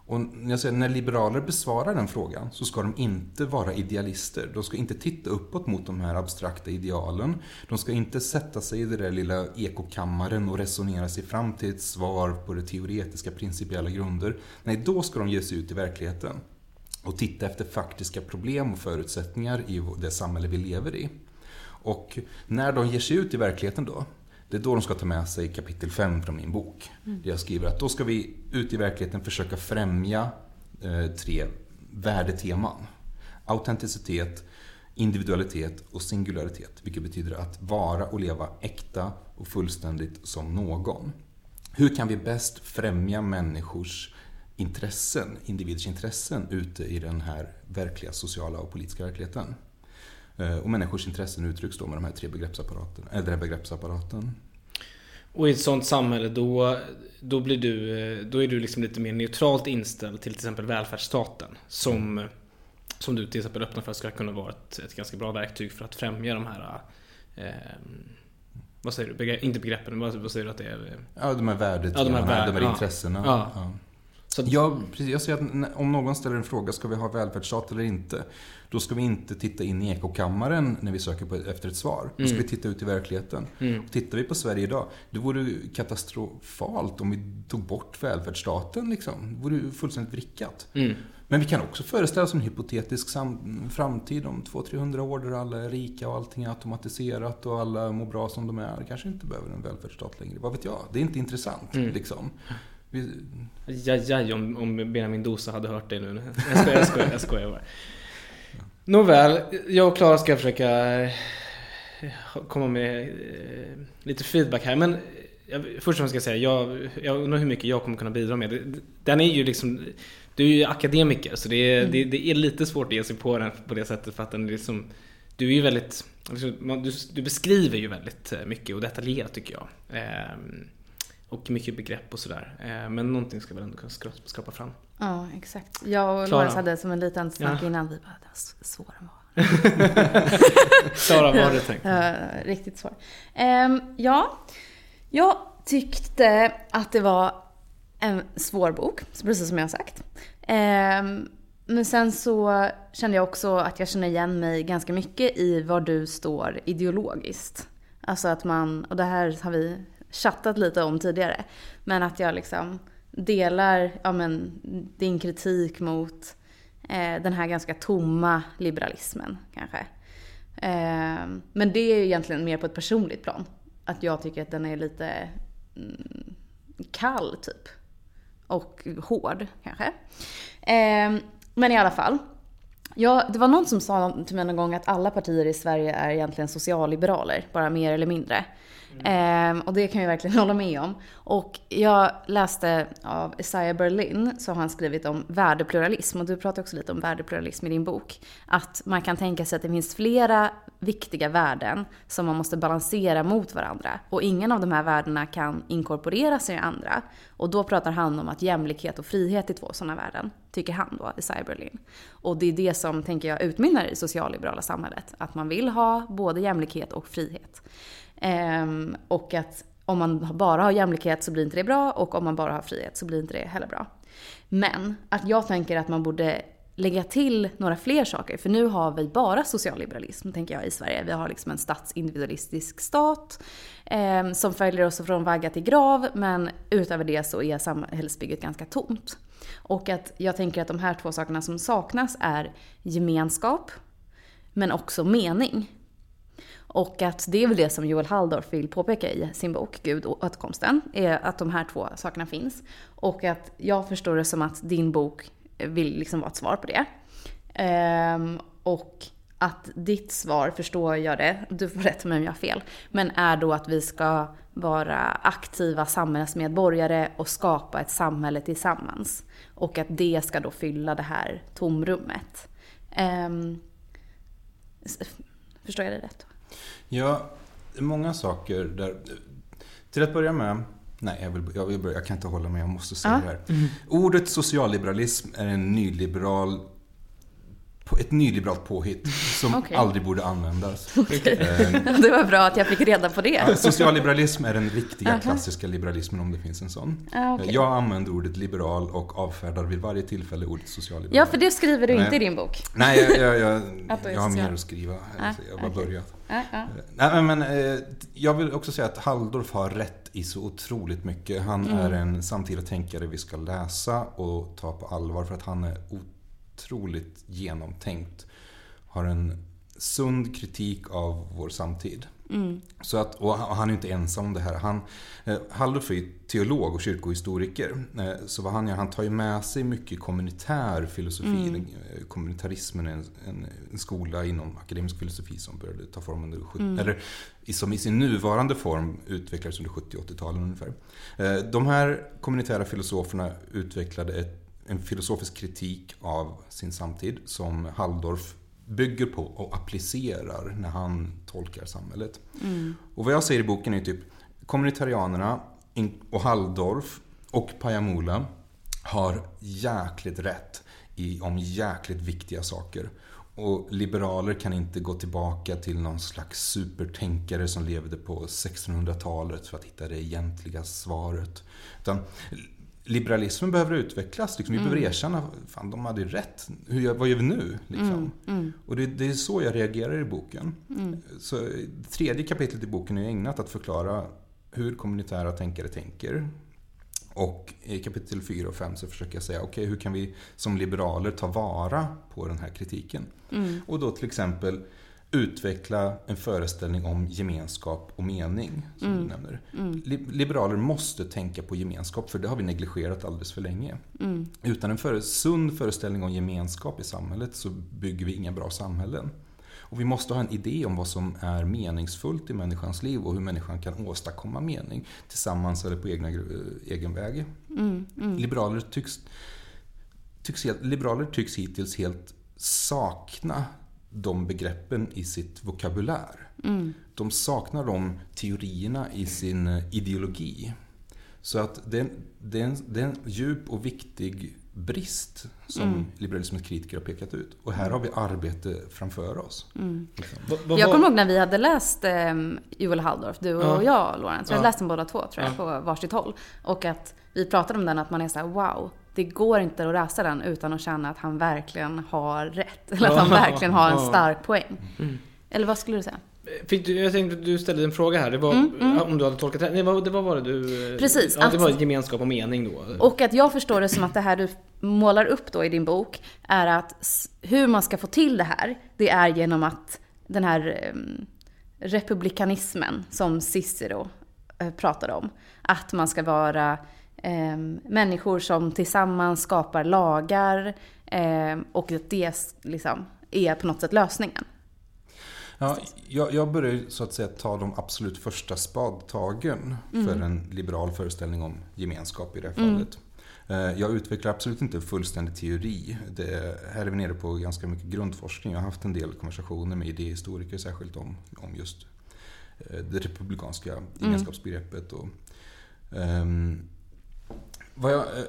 Och när jag säger, när liberaler besvarar den frågan så ska de inte vara idealister. De ska inte titta uppåt mot de här abstrakta idealen. De ska inte sätta sig i den där lilla ekokammaren och resonera sig fram till ett svar på det teoretiska principiella grunder. Nej, då ska de ge sig ut i verkligheten och titta efter faktiska problem och förutsättningar i det samhälle vi lever i. Och när de ger sig ut i verkligheten då, det är då de ska ta med sig kapitel 5 från min bok. Där jag skriver att då ska vi ut i verkligheten försöka främja eh, tre värdeteman. Autenticitet, individualitet och singularitet. Vilket betyder att vara och leva äkta och fullständigt som någon. Hur kan vi bäst främja människors intressen, individers intressen ute i den här verkliga sociala och politiska verkligheten? Eh, Och människors intressen uttrycks då med de här tre begreppsapparaten, eller den här begreppsapparaten. Och i ett sånt samhälle då, då blir du, eh, då är du liksom lite mer neutralt inställd till till exempel välfärdsstaten. Som, som du till exempel öppnar för ska kunna vara ett, ett ganska bra verktyg för att främja de här eh, vad säger du? Begrepp, inte begreppen, men vad, vad säger du att det är? Ja, de här värdet, Ja, de här de här, de här ja. intressena. Ja. Så att, Ja, precis. Jag säger att om någon ställer en fråga, ska vi ha välfärdsstat eller inte? Då ska vi inte titta in i ekokammaren när vi söker på, efter ett svar. Då ska Mm. vi titta ut i verkligheten. Mm. Och tittar vi på Sverige idag, det vore katastrofalt om vi tog bort välfärdsstaten. Liksom. Det vore fullständigt vrickat. Mm. Men vi kan också föreställa oss en hypotetisk framtid om 200-300 år där alla är rika och allting är automatiserat och alla mår bra som de är. Kanske inte behöver en välfärdsstat längre. Vad vet jag? Det är inte intressant. Mm. Liksom. Vi, Jajaj om, om Benjamin Dosa hade hört det nu. Jag skojar, jag skojar, jag skojar bara. Nåväl, jag och Klara ska försöka eh, komma med eh, lite feedback här. Men jag, först och främst ska jag säga, jag, jag undrar hur mycket jag kommer kunna bidra med. Det- Den är ju liksom, du är ju akademiker så det är, det, det är lite svårt att ge sig på den på det sättet för att den är liksom, du är ju väldigt, liksom, du, du beskriver ju väldigt eh, mycket och detaljerat tycker jag. Och mycket begrepp och sådär. Eh, Men någonting ska väl ändå kunna skra- skapa fram. Ja, exakt. Jag och. Lorenz hade som en liten snack Ja. innan. Vi bara, den var svår den var. Klara, vad har du tänkt? Eh, riktigt svår. Ehm, ja, jag tyckte att det var en svår bok, precis som jag har sagt. Ehm, men sen så kände jag också att jag känner igen mig ganska mycket i var du står ideologiskt. Alltså att man, och det här har vi chattat lite om tidigare, men att jag liksom delar ja, men, din kritik mot eh, den här ganska tomma liberalismen kanske. Eh, men det är ju egentligen mer på ett personligt plan. Att jag tycker att den är lite mm, kall typ. Och hård kanske. Eh, men i alla fall. Ja, det var någon som sa till mig någon gång att alla partier i Sverige är egentligen socialliberaler, bara mer eller mindre. Ehm, och det kan jag verkligen hålla med om. Och jag läste av Isaiah Berlin, så har han skrivit om värdepluralism. Och du pratar också lite om värdepluralism i din bok. Att man kan tänka sig att det finns flera viktiga värden som man måste balansera mot varandra. Och ingen av de här värdena kan inkorporeras i andra. Och då pratar han om att jämlikhet och frihet är två sådana värden, tycker han då, Isaiah Berlin. Och det är det som, tänker jag, utmynnar i det socialliberala samhället. Att man vill ha både jämlikhet och frihet. Ehm, och att om man bara har jämlikhet så blir inte det bra och om man bara har frihet så blir inte det heller bra. Men att jag tänker att man borde lägga till några fler saker. För nu har vi bara socialliberalism, tänker jag, i Sverige. Vi har liksom en statsindividualistisk stat eh, som följer oss från vagga till grav, men utöver det så är samhällsbygget ganska tomt. Och att jag tänker att de här två sakerna som saknas är gemenskap, men också mening. Och att det är väl det som Joel Halldorf vill påpeka i sin bok Gud och återkomsten, är att de här två sakerna finns. Och att jag förstår det som att din bok vill liksom vara ett svar på det. Ehm, och att ditt svar, förstår jag det, du får rätta mig om jag har fel, men är då att vi ska vara aktiva samhällsmedborgare och skapa ett samhälle tillsammans. Och att det ska då fylla det här tomrummet. Ehm, förstår jag det rätt? Ja, många saker där. Till att börja med, nej jag, vill, jag, vill börja, jag kan inte hålla mig, jag måste säga det här. Ordet socialliberalism är en nyliberal, ett nyliberalt påhitt som Okej. aldrig borde användas. Okej. Ehm, Det var bra att jag fick reda på det. Socialliberalism är den riktiga klassiska liberalismen om det finns en sån. Ah, okej. Jag använder ordet liberal och avfärdar vid varje tillfälle ordet socialliberal. Ja, för det skriver du inte i din bok. Nej, jag, jag, jag, jag har mer att skriva. Ah, Jag har bara börjat. Ja, ja. Nej, men, eh, jag vill också säga att Halldorf har rätt i så otroligt mycket. Han Mm. är en samtida tänkare vi ska läsa och ta på allvar för att han är otroligt genomtänkt. Har en sund kritik av vår samtid Så att, och han är inte ensam om det här. Han, eh, Halldorf är teolog och kyrkohistoriker. Eh, så vad han gör, han tar ju med sig mycket kommunitär filosofi. Eh, Kommunitarismen är en, en, en skola inom akademisk filosofi som började ta form under 70 eller i- som i sin nuvarande form utvecklades under 70 80-talen ungefär. Eh, De här kommunitära filosoferna utvecklade ett, en filosofisk kritik av sin samtid som Halldorf bygger på och applicerar när han tolkar samhället. Och vad jag säger i boken är typ kommunitarianerna och Halldorf och Pajamula har jäkligt rätt i, om jäkligt viktiga saker. Och liberaler kan inte gå tillbaka till någon slags supertänkare som levde på 1600-talet för att hitta det egentliga svaret. Utan liberalismen behöver utvecklas. Liksom. Vi behöver erkänna, fan de hade ju rätt. Hur vad gör vi nu? Liksom. Och det, det är så jag reagerar i boken. Så det tredje kapitlet i boken är ägnat att förklara hur kommunitära tänkare tänker. Och i kapitel 4 och 5 så försöker jag säga, okej hur kan vi som liberaler ta vara på den här kritiken? Och då till exempel utveckla en föreställning om gemenskap och mening, som du nämner. Li- Liberaler måste tänka på gemenskap, för det har vi negligerat alldeles för länge. Utan en före, sund föreställning om gemenskap i samhället så bygger vi inga bra samhällen. Och vi måste ha en idé om vad som är meningsfullt i människans liv och hur människan kan åstadkomma mening tillsammans eller på egna, egen väg. Liberaler, tycks, tycks helt, liberaler tycks hittills helt sakna de begreppen i sitt vokabulär. De saknar de teorierna i sin eh, ideologi. Så att det är, en- det, är en, det är en djup och viktig brist som liberalismens kritiker har pekat ut. Och här har vi arbete framför oss. Liksom. Vad- vad Jag var- kommer ihåg när vi hade läst eh, Joel Halldorf, du och Ja. jag Lorenz. Vi hade Ja. läst den båda två tror jag, på varsitt håll. Och att vi pratade om den, att man är så här: wow, det går inte att läsa den utan att känna att han verkligen har rätt. Eller att han verkligen har en stark poäng. Eller vad skulle du säga? Fick du, jag tänkte att du ställde en fråga här. Det var, Om du hade tolkat rätt. Nej, vad, det var det du... Mm, Precis, Ja, det att- var gemenskap och mening då. Och att jag förstår det som att det här du målar upp då i din bok är att hur man ska få till det här, det är genom att den här em, republikanismen som Cicero eh, pratade om, att man ska vara em, människor som tillsammans skapar lagar em, och att det liksom är på något sätt lösningen. Ja, jag, jag börjar så att säga ta de absolut första spadtagen för en liberal föreställning om gemenskap i det här fallet. Eh, Jag utvecklar absolut inte en fullständig teori. Det, här är vi nere på ganska mycket grundforskning. Jag har haft en del konversationer med idéhistoriker särskilt om, om just eh, det republikanska gemenskapsbegreppet. Och, ehm, vad jag, eh,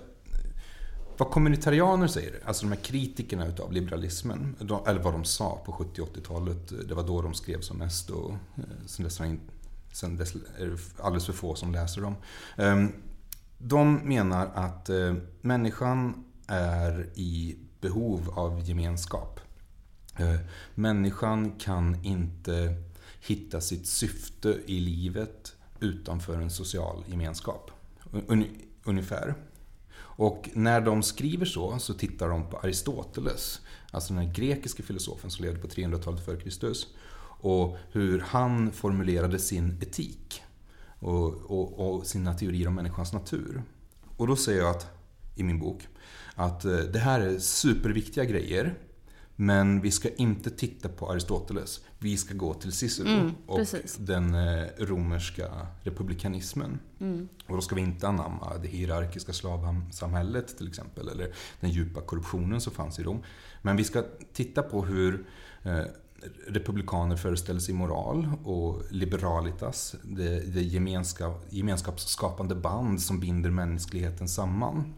vad kommunitarianer säger, alltså de här kritikerna utav liberalismen, de, eller vad de sa på 70 80-talet, eh, det var då de skrev som mest och eh, sen dess, sen dess är det alldeles för få som läser dem. Ehm, de menar att människan är i behov av gemenskap. Människan kan inte hitta sitt syfte i livet utanför en social gemenskap. Ungefär. Och när de skriver så, så tittar de på Aristoteles, alltså den här grekiska filosofen som levde på 300-talet före Kristus, och hur han formulerade sin etik och, och, och sina teorier om människans natur. Och då säger jag att, i min bok att eh, det här är superviktiga grejer, men vi ska inte titta på Aristoteles. Vi ska gå till Cicero Mm, och precis. den eh, romerska republikanismen. Och då ska vi inte anamma det hierarkiska slavsamhället till exempel, eller den djupa korruptionen som fanns i Rom. Men vi ska titta på hur eh, republikaner föreställer sig moral och liberalitas, det, det gemenskap, gemenskapsskapande band som binder mänskligheten samman.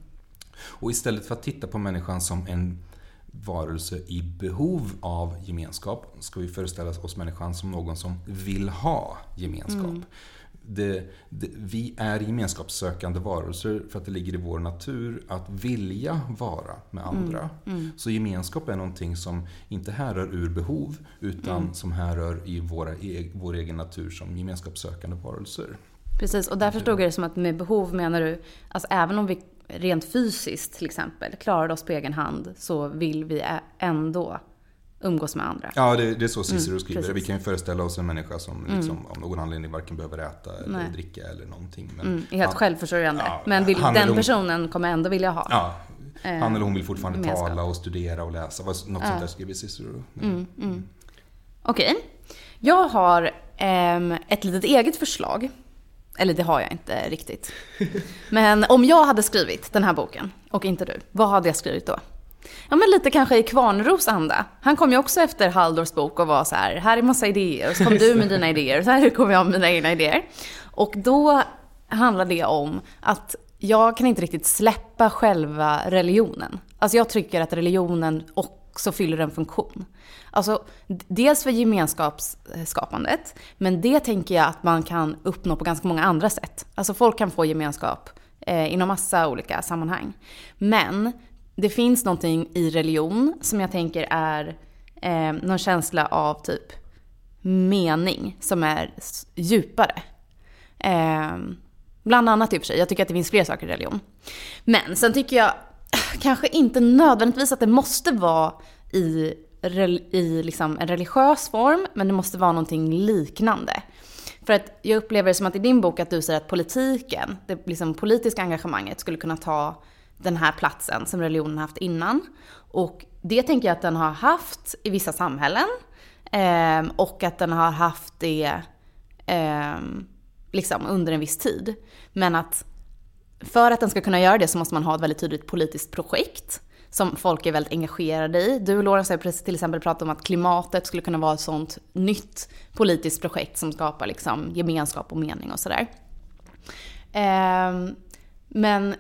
Och istället för att titta på människan som en varelse i behov av gemenskap ska vi föreställa oss människan som någon som vill ha gemenskap. Det, det, vi är gemenskapssökande varelser för att det ligger i vår natur att vilja vara med andra. Så gemenskap är någonting som inte härrör ur behov utan som härrör i våra, e- vår egen natur som gemenskapssökande varelser. Precis, och där förstod jag det som att med behov menar du, alltså även om vi rent fysiskt till exempel klarar oss på egen hand så vill vi ändå umgås med andra. Ja, det, det är så Cicero Mm, skriver. precis. Vi kan ju föreställa oss en människa som liksom, av någon anledning varken behöver äta eller Nej. dricka eller någonting. Men, Mm, helt ja, självförsörjande. Ja, men vill, han den hon- personen kommer ändå vilja ha. Ja, eh, han eller hon vill fortfarande gemenskap. tala och studera och läsa. Något sånt där skriver Cicero. Mm. Okej. Jag har ehm, ett litet eget förslag. Eller det har jag inte riktigt. Men om jag hade skrivit den här boken och inte du, vad hade jag skrivit då? Ja men lite kanske i Kvarnros anda. Han kom ju också efter Halldors bok och var så här, här är massa idéer. Och så kom du med dina idéer och så här kommer jag med mina egna idéer. Och då handlar det om att jag kan inte riktigt släppa själva religionen. Alltså jag tycker att religionen också fyller en funktion. Alltså dels för gemenskapsskapandet, men det tänker jag att man kan uppnå på ganska många andra sätt. Alltså folk kan få gemenskap eh, inom massa olika sammanhang. Men det finns någonting i religion som jag tänker är eh, någon känsla av typ mening som är djupare. Eh, bland annat i och för sig, jag tycker att det finns fler saker i religion. Men sen tycker jag kanske inte nödvändigtvis att det måste vara i, i liksom en religiös form, men det måste vara någonting liknande. För att jag upplever det som att i din bok att du säger att politiken, det liksom politiska engagemanget skulle kunna ta den här platsen som religionen haft innan. Och det tänker jag att den har haft i vissa samhällen. Eh, och att den har haft det eh, liksom under en viss tid. Men att för att den ska kunna göra det så måste man ha ett väldigt tydligt politiskt projekt som folk är väldigt engagerade i. Du Lorentz har precis till exempel pratat om att klimatet skulle kunna vara ett sånt nytt politiskt projekt som skapar liksom gemenskap och mening och sådär. Ehm, men,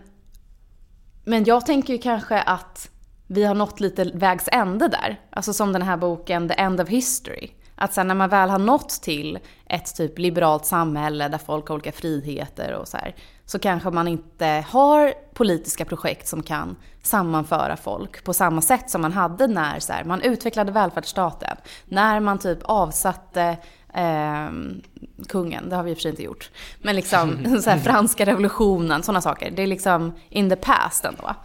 men jag tänker ju kanske att vi har nått lite vägs ände där. Alltså som den här boken The End of History. Att sen när man väl har nått till ett typ liberalt samhälle där folk har olika friheter och så här, så kanske man inte har politiska projekt som kan sammanföra folk på samma sätt som man hade när så här, man utvecklade välfärdsstaten. När man typ avsatte eh, kungen, det har vi i och för sig inte gjort. Men liksom så här, franska revolutionen, sådana saker. Det är liksom in the past ändå.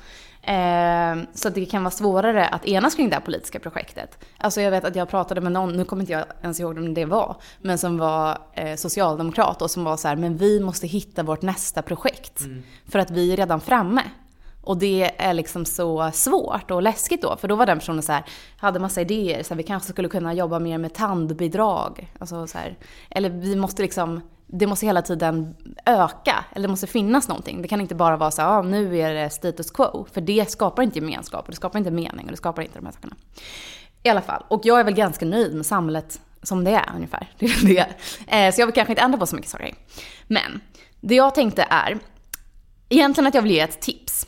Eh, så det kan vara svårare att enas kring det här politiska projektet. Alltså jag vet att jag pratade med någon, nu kommer inte jag ens ihåg vem det var, men som var eh, socialdemokrat och som var så här, men vi måste hitta vårt nästa projekt. För att vi är redan framme. Och det är liksom så svårt och läskigt då, för då var den personen så här, hade massa idéer, så här, vi kanske skulle kunna jobba mer med tandbidrag. Alltså så här, eller vi måste liksom, det måste hela tiden öka, eller det måste finnas någonting. Det kan inte bara vara så här, ah, nu är det status quo, för det skapar inte gemenskap, och det skapar inte mening, och det skapar inte de här sakerna. I alla fall, och jag är väl ganska nöjd med samhället som det är ungefär. Det är det. Eh, Så jag vill kanske inte ändra på så mycket saker. Men det jag tänkte är, egentligen att jag vill ge ett tips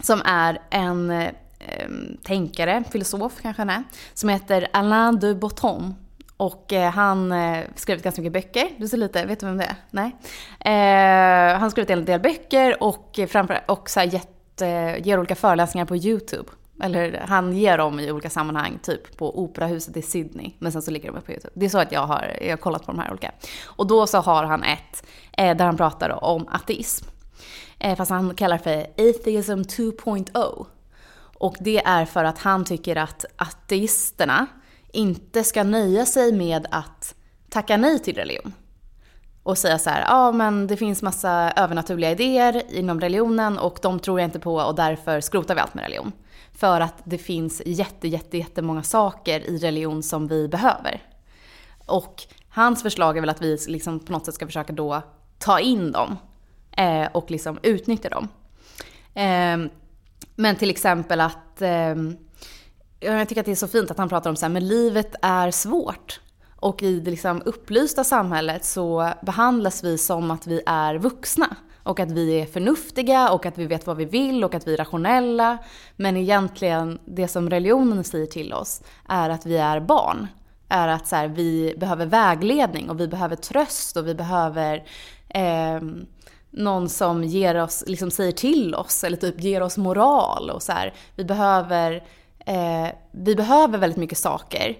som är en eh, ehm, tänkare, filosof kanske han är, som heter Alain de Botton. Och eh, han eh, skrivit ganska mycket böcker. Du ser lite, vet du vem det är? Nej. Eh, han har skrivit en del böcker och, framför, och så här gett, ger olika föreläsningar på YouTube. Eller han ger dem i olika sammanhang, typ på Operahuset i Sydney. Men sen så ligger de på YouTube. Det är så att jag har, jag har kollat på de här olika. Och då så har han ett eh, där han pratar om ateism. Eh, fast han kallar det för Atheism 2.0. Och det är för att han tycker att ateisterna inte ska nöja sig med att tacka nej till religion. Och säga så här, ja ah, men det finns massa övernaturliga idéer inom religionen och de tror jag inte på och därför skrotar vi allt med religion. För att det finns jätte, jätte, jättemånga saker i religion som vi behöver. Och hans förslag är väl att vi liksom på något sätt ska försöka då ta in dem eh, och liksom utnyttja dem. Eh, men till exempel att, eh, jag tycker att det är så fint att han pratar om så här, men livet är svårt. Och i det liksom upplysta samhället så behandlas vi som att vi är vuxna. Och att vi är förnuftiga och att vi vet vad vi vill och att vi är rationella. Men egentligen, det som religionen säger till oss är att vi är barn. Är att så här, vi behöver vägledning och vi behöver tröst och vi behöver eh, någon som ger oss, liksom säger till oss eller typ ger oss moral och så här. Vi behöver, eh, vi behöver väldigt mycket saker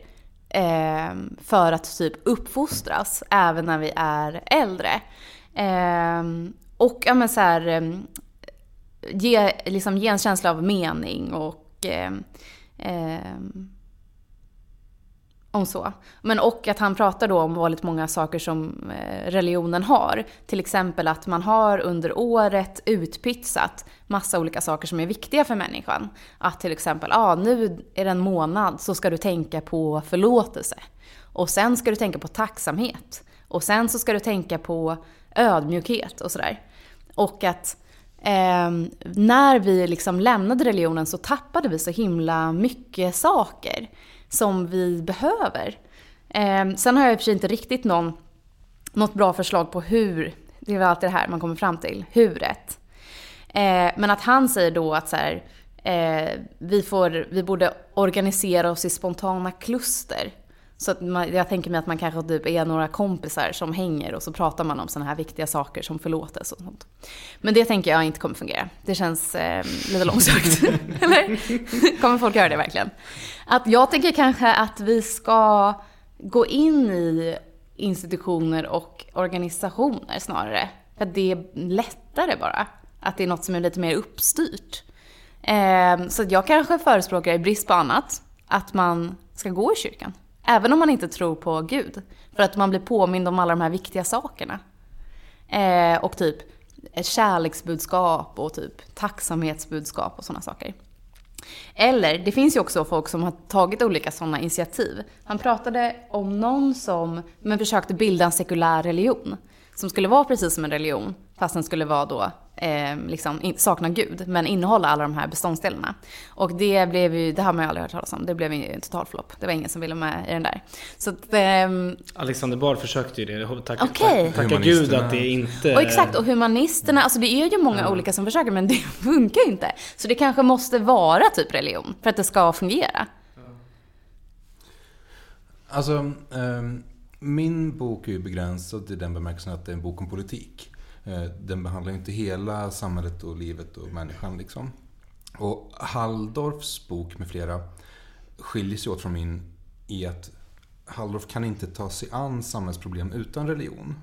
eh, för att typ uppfostras även när vi är äldre. Eh, och ja men så här, eh, ge, liksom, ge en känsla av mening och eh, eh, om så. Men och att han pratar då om väldigt många saker som eh, religionen har. Till exempel att man har under året utpytsat massa olika saker som är viktiga för människan. Att till exempel, ja ah, nu är det en månad så ska du tänka på förlåtelse. Och sen ska du tänka på tacksamhet. Och sen så ska du tänka på ödmjukhet och sådär. Och att eh, när vi liksom lämnade religionen så tappade vi så himla mycket saker som vi behöver. Eh, sen har jag i och för sig inte riktigt någon, något bra förslag på hur, det är väl alltid det här man kommer fram till, huret. Eh, men att han säger då att så här, eh, vi, får, vi borde organisera oss i spontana kluster. Så att man, jag tänker mig att man kanske typ är några kompisar som hänger och så pratar man om sådana här viktiga saker som förlåtelse och sånt. Men det tänker jag inte kommer fungera. Det känns eh, lite långsökt. Eller? Kommer folk göra det verkligen? Att jag tänker kanske att vi ska gå in i institutioner och organisationer snarare. För att det är lättare bara. Att det är något som är lite mer uppstyrt. Eh, så jag kanske förespråkar, i brist på annat, att man ska gå i kyrkan. Även om man inte tror på Gud. För att man blir påmind om alla de här viktiga sakerna. Eh, och typ kärleksbudskap och typ tacksamhetsbudskap och sådana saker. Eller, det finns ju också folk som har tagit olika sådana initiativ. Han pratade om någon som men försökte bilda en sekulär religion. Som skulle vara precis som en religion, fast den skulle vara då eh, liksom, in, sakna Gud, men innehålla alla de här beståndsdelarna. Och det blev ju, det har man ju aldrig hört talas om, det blev ju en total flopp. Det var ingen som ville med i den där. Så att, ehm... Alexander Bard försökte ju det. Tack, okay. Tacka gud att det inte... Och exakt, och humanisterna, alltså det är ju många mm. olika som försöker, men det funkar ju inte. Så det kanske måste vara typ religion, för att det ska fungera. Alltså, um min bok är ju begränsad till den bemärkelsen att det är en bok om politik. Eh, den behandlar inte hela samhället och livet och människan. Liksom. Och Halldorfs bok med flera skiljer sig åt från min i att Halldorf kan inte ta sig an samhällsproblem utan religion.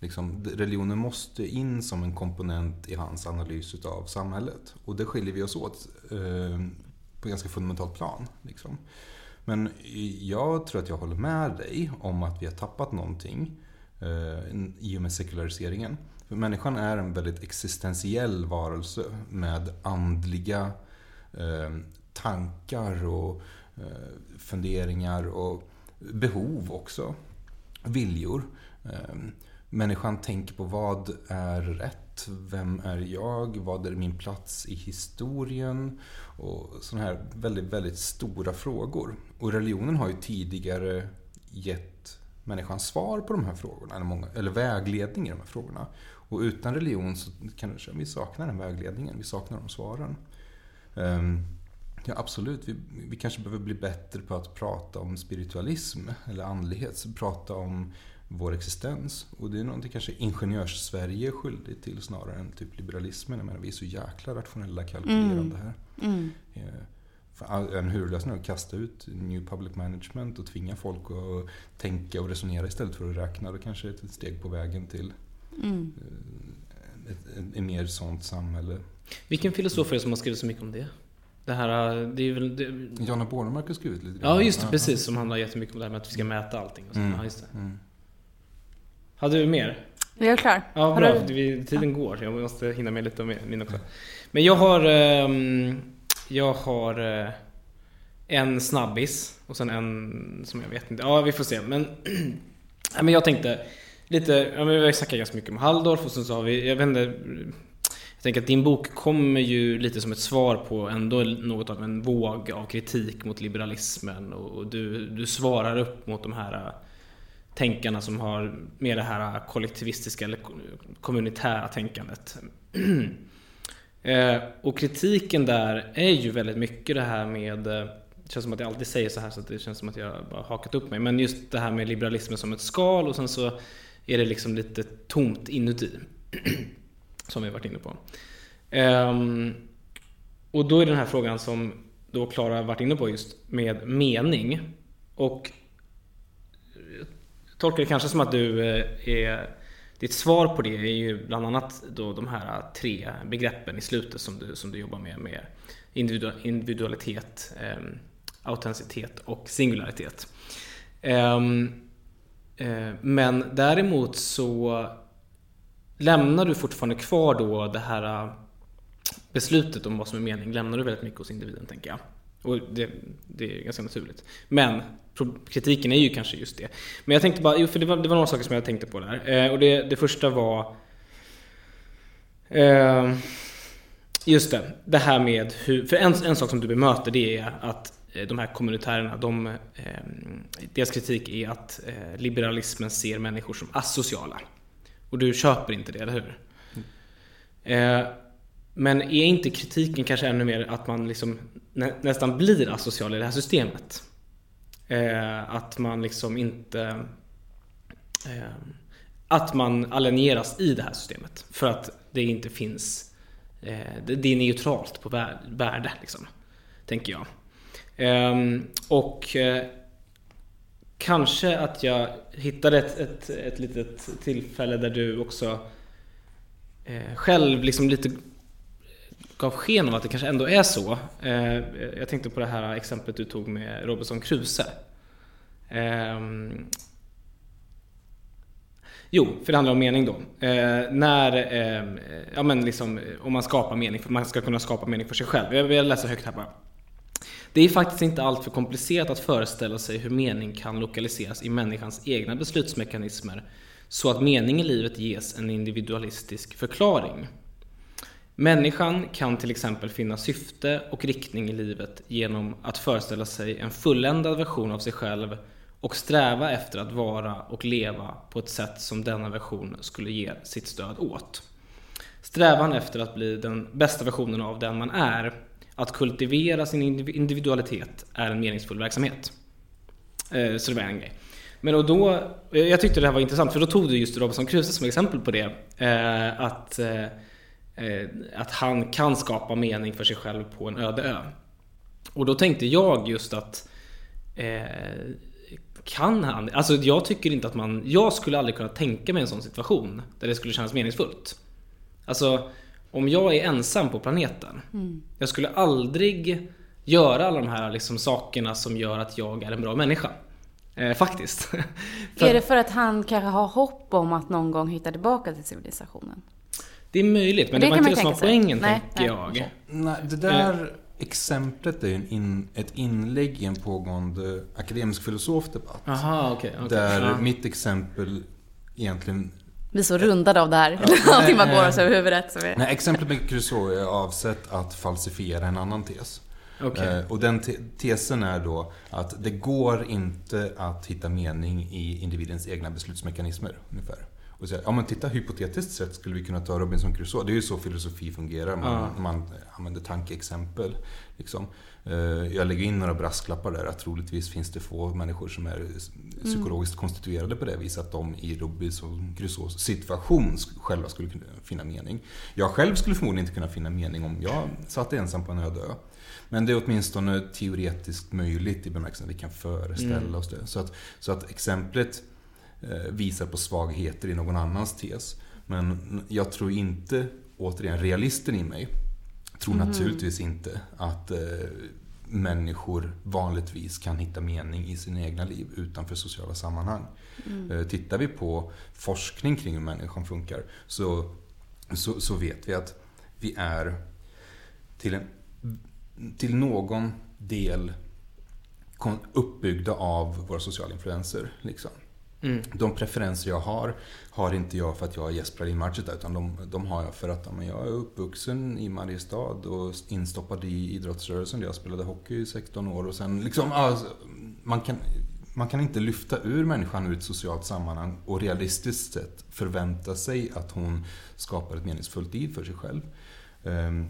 Liksom, religionen måste in som en komponent i hans analys av samhället. Och det skiljer vi oss åt eh, på ganska fundamentalt plan. Liksom. Men jag tror att jag håller med dig om att vi har tappat någonting eh, i och med sekulariseringen. För människan är en väldigt existentiell varelse med andliga eh, tankar och eh, funderingar och behov också. Viljor. Eh, människan tänker på vad är rätt? Vem är jag? Vad är min plats i historien? Och sådana här väldigt, väldigt stora frågor. Och religionen har ju tidigare gett människan svar på de här frågorna, eller, många, eller vägledning i de här frågorna. Och utan religion så kanske vi saknar den vägledningen, vi saknar de svaren. Um, ja, absolut, vi, vi kanske behöver bli bättre på att prata om spiritualism eller andlighet, prata om vår existens. Och det är någonting kanske ingenjörs-Sverige är skyldigt till snarare än typ liberalismen. Jag menar, vi är så jäkla rationella kalkylerande här. Mm. Mm. En huvudlösning är att kasta ut New Public Management och tvinga folk att tänka och resonera istället för att räkna. Det kanske är ett steg på vägen till mm. Eh, ett, ett, ett, mer sånt samhälle. Vilken filosof är det som har skrivit så mycket om det? Det här, det är väl... Det... Jana Bornemark har skrivit lite Ja, just det. Precis. Som handlar jättemycket om det här med att vi ska mäta allting. Och så. Mm. Ja, just det. Mm. Hade du mer? Jag är klar. Ja, bra. Du... Tiden går. Så jag måste hinna med lite av min också. Men jag har... Um, jag har uh, en snabbis och sen en som jag vet inte. Ja, vi får se. Men, men jag tänkte lite... Ja, men vi har snackat ganska mycket om Halldorf och sen så har vi... Jag vet inte... Jag tänker att din bok kommer ju lite som ett svar på ändå något av en våg av kritik mot liberalismen och du, du svarar upp mot de här tänkarna som har mer det här kollektivistiska eller kommunitära tänkandet. Eh, och kritiken där är ju väldigt mycket det här med eh, det känns som att jag alltid säger så här så det känns som att jag bara hakat upp mig. Men just det här med liberalismen som ett skal och sen så är det liksom lite tomt inuti. som vi varit inne på. Um, och då är den här frågan som då Klara varit inne på just med mening. Och tolkar det kanske som att du eh, är ditt svar på det är ju bland annat då de här tre begreppen i slutet som du, som du jobbar med, med individualitet, eh, autenticitet och singularitet. Eh, Eh, men däremot så lämnar du fortfarande kvar då det här eh, beslutet om vad som är mening lämnar du väldigt mycket hos individen tänker jag. Och det, det är ganska naturligt. Men kritiken är ju kanske just det. Men jag tänkte bara, jo, för det var, det var några saker som jag tänkte på där. Eh, och det, det första var Just det, det här med hur, för en, en sak som du bemöter det är att Eh, de här kommunitärerna, de, eh, deras kritik är att eh, liberalismen ser människor som asociala. Och du köper inte det, eller hur? Eh, men är inte kritiken kanske ännu mer att man liksom nä, nästan blir asocial i det här systemet? Eh, att man liksom inte... Eh, att man alieneras i det här systemet. För att det inte finns... Det, är neutralt på värde, liksom. Tänker jag. Ehm, och eh, kanske att jag hittade ett, ett, ett litet tillfälle där du också eh, själv liksom lite gav sken av att det kanske ändå är så. Eh, jag tänkte på det här exemplet du tog med Robinson Crusoe. Ehm, jo, för det handlar om mening då. Eh, när, eh, ja men liksom, om man skapar mening, för man ska kunna skapa mening för sig själv. Jag vill läsa högt här bara. Det är faktiskt inte alltför komplicerat att föreställa sig hur mening kan lokaliseras i människans egna beslutsmekanismer så att mening i livet ges en individualistisk förklaring. Människan kan till exempel finna syfte och riktning i livet genom att föreställa sig en fulländad version av sig själv och sträva efter att vara och leva på ett sätt som denna version skulle ge sitt stöd åt. Strävan efter att bli den bästa versionen av den man är, att kultivera sin individualitet, är en meningsfull verksamhet. Eh, så det var en grej. Men och då, eh, jag tyckte det här var intressant för då tog du just Robinson Crusoe som exempel på det. Eh, att, att han kan skapa mening för sig själv på en öde ö. Och då tänkte jag just att kan han? Alltså jag tycker inte att man... Jag skulle aldrig kunna tänka mig en sån situation där det skulle kännas meningsfullt. Alltså, om jag är ensam på planeten. Mm. Jag skulle aldrig göra alla de här liksom sakerna som gör att jag är en bra människa. Eh, faktiskt. för är det för att han kanske har hopp om att någon gång hitta tillbaka till civilisationen? Det är möjligt, men det, det var inte det som var poängen, nej, tänker nej. jag. Nej, det där exemplet är in, ett inlägg i en pågående akademisk filosofdebatt. Aha, okay, okay. Där ja. mitt exempel egentligen är så rundade av det här. Ja, Allting bara går oss över huvudet. Så vi... Nej, exemplet med Crusoe är avsett att falsifiera en annan tes. Okay. Eh, och den te tesen är då att det går inte att hitta mening i individens egna beslutsmekanismer. Ungefär. Och säga, ja men titta hypotetiskt sett skulle vi kunna ta Robinson Crusoe. Det är ju så filosofi fungerar. Man, ja. man använder tankeexempel. Liksom. Eh, jag lägger in några brasklappar där att troligtvis finns det få människor som är psykologiskt mm. konstituerade på det viset att de i Robinson Crusoes situation själva skulle kunna finna mening. Jag själv skulle förmodligen inte kunna finna mening om jag satt ensam på en öde ö. Men det är åtminstone teoretiskt möjligt i bemärkelsen att vi kan föreställa mm. oss det. Så att, så att exemplet visar på svagheter i någon annans tes. Men jag tror inte, återigen, realisten i mig tror mm. naturligtvis inte att eh, människor vanligtvis kan hitta mening i sina egna liv utanför sociala sammanhang. Mm. Eh, tittar vi på forskning kring hur människan funkar så, så, så vet vi att vi är till, en, till någon del uppbyggda av våra sociala influenser. Liksom. Mm. De preferenser jag har, har inte jag för att jag Jesper i Marcheta utan de, de, har jag för att ja, jag är uppvuxen i Mariestad och instoppad i idrottsrörelsen. Jag spelade hockey i 16 år och sen liksom, alltså, man, kan, man kan inte lyfta ur människan ur ett socialt sammanhang och realistiskt sett förvänta sig att hon skapar ett meningsfullt liv för sig själv. Um,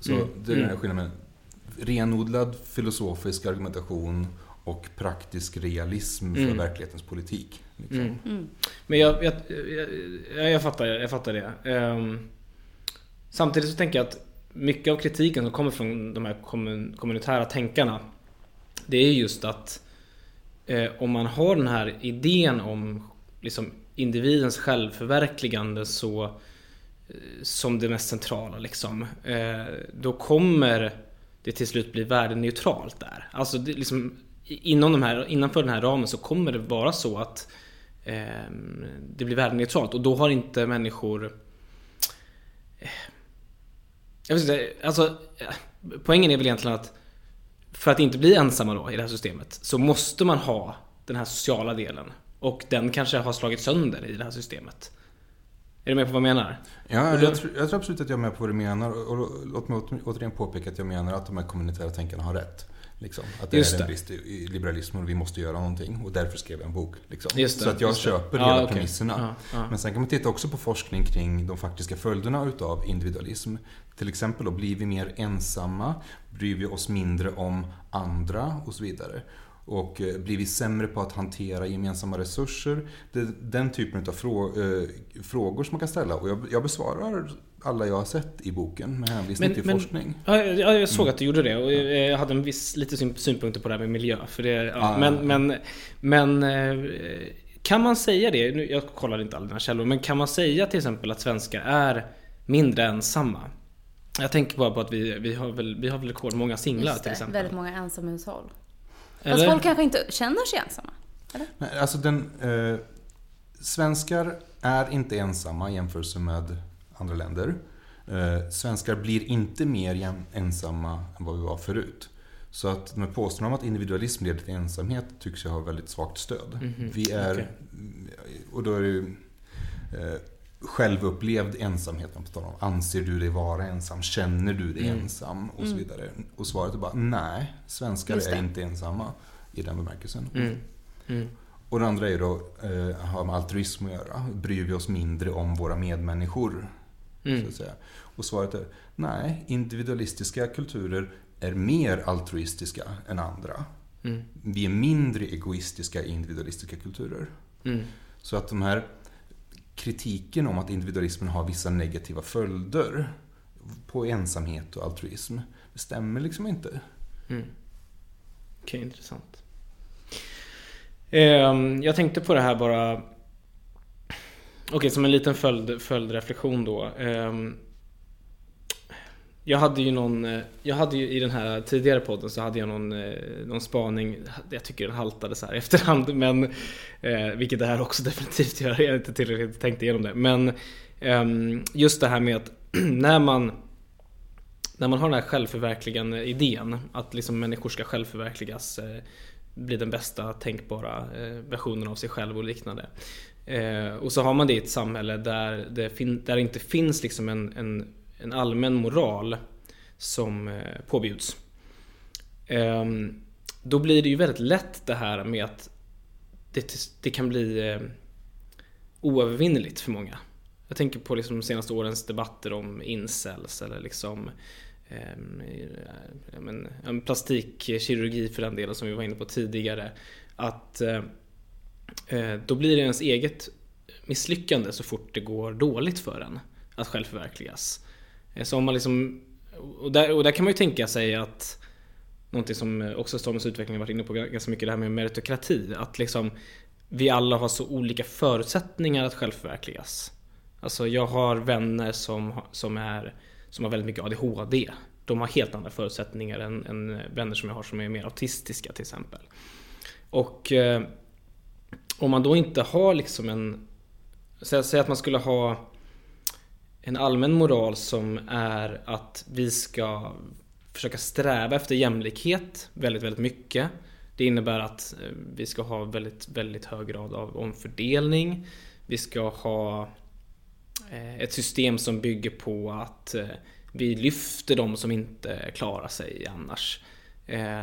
så mm. det är mm. skillnaden. Renodlad filosofisk argumentation och praktisk realism för mm. verklighetens politik. Liksom. Mm. Mm. Men jag, jag, jag, jag, fattar, jag fattar det. Um, samtidigt så tänker jag att mycket av kritiken som kommer från de här kommun, kommunitära tänkarna Det är just att eh, om man har den här idén om liksom, individens självförverkligande så eh, som det mest centrala liksom. Eh, då kommer det till slut bli värdeneutralt där. Alltså det, liksom, inom de här, innanför den här ramen så kommer det vara så att eh, det blir värdeneutralt och då har inte människor eh, jag vet inte, alltså poängen är väl egentligen att för att inte bli ensamma då i det här systemet så måste man ha den här sociala delen och den kanske har slagit sönder i det här systemet. Är du med på vad jag menar? Ja, jag, tror, jag tror absolut att jag är med på vad du menar. Och, och låt mig åter- återigen påpeka att jag menar att de här kommunitära tänkarna har rätt. Liksom. Att det Just är en brist i, liberalismen och vi måste göra någonting. Och därför skrev jag en bok. Liksom. Så att jag just det. köper Ja, hela okej. premisserna. Ja, ja. Men sen kan man titta också på forskning kring de faktiska följderna utav individualism. Till exempel då, blir vi mer ensamma? Bryr vi oss mindre om andra? Och så vidare. Och eh, blir vi sämre på att hantera gemensamma resurser? Det är den typen av eh, frågor som man kan ställa. Och jag, besvarar alla jag har sett i boken med hänvisning till forskning. Ja, jag, såg att du gjorde det och jag jag hade en viss, lite syn- synpunkter på det här med miljö. För det, ja, Ja, men, ja. men, men eh, kan man säga det, nu, jag kollar inte alla dina källor, men kan man säga till exempel att svenskar är mindre ensamma? Jag tänker bara på att vi, vi har väl, vi har väl rekordmånga singlar till det, exempel. väldigt många ensamhushåll. Fast Eller? folk kanske inte känner sig ensamma. Nej, Alltså den, eh, svenskar är inte ensamma i jämförelse med andra länder. Eh, svenskar blir inte mer ensamma än vad vi var förut. Så att de här påståendena om att individualism leder till ensamhet tycks jag ha väldigt svagt stöd. Vi är, okej. och då är det ju eh, självupplevd ensamhet man talar om. Anser du dig vara ensam? Känner du dig ensam? Och så vidare. Och svaret är bara nej, svenskar är inte ensamma i den bemärkelsen. Mm. Mm. Och det andra är då, eh, har med altruism att göra. Bryr vi oss mindre om våra medmänniskor? Så Mm. att säga. Och svaret är nej, individualistiska kulturer är mer altruistiska än andra. Mm. Vi är mindre egoistiska i individualistiska kulturer. Mm. Så att de här kritiken om att individualismen har vissa negativa följder på ensamhet och altruism, det stämmer liksom inte. Mm. Okej, intressant. Ehm, jag tänkte på det här bara... Okej, som en liten följd, följdreflektion då. Ehm, jag hade ju någon... Eh, jag hade ju i den här tidigare podden så hade jag någon, eh, någon spaning. Jag tycker den haltade så här i efterhand. Men, eh, vilket det här också definitivt gör. Jag har inte tillräckligt tänkt igenom det. Men eh, just det här med att när man när man har den här självförverkligande idén, att liksom människor ska självförverkligas, eh, bli den bästa tänkbara eh, versionen av sig själv och liknande. Eh, och så har man det i ett samhälle där det, fin- där det inte finns liksom en, en, en allmän moral som eh, påbjuds. Ehm, då blir det ju väldigt lätt det här med att det, det kan bli eh, oövervinneligt för många. Jag tänker på liksom de senaste årens debatter om incels eller liksom eh, men, plastikkirurgi för den delen som vi var inne på tidigare. Att eh, eh, då blir det ens eget misslyckande så fort det går dåligt för en att självförverkligas. Eh, så om man liksom, och, där, och där kan man ju tänka sig att Någonting som eh, också Stormens utveckling har varit inne på ganska mycket, det här med meritokrati. Att liksom vi alla har så olika förutsättningar att självförverkligas. Alltså jag har vänner som, har- som, är, som har väldigt mycket ADHD. De har helt andra förutsättningar än, än eh, vänner som jag har som är mer autistiska till exempel. Och eh, om man då inte har liksom en... Säg, säg att man skulle ha en allmän moral som är att vi ska försöka sträva efter jämlikhet väldigt, väldigt mycket. Det innebär att eh, vi ska ha väldigt, väldigt hög grad av omfördelning. Vi ska ha eh, ett system som bygger på att eh, vi lyfter de som inte klarar sig annars.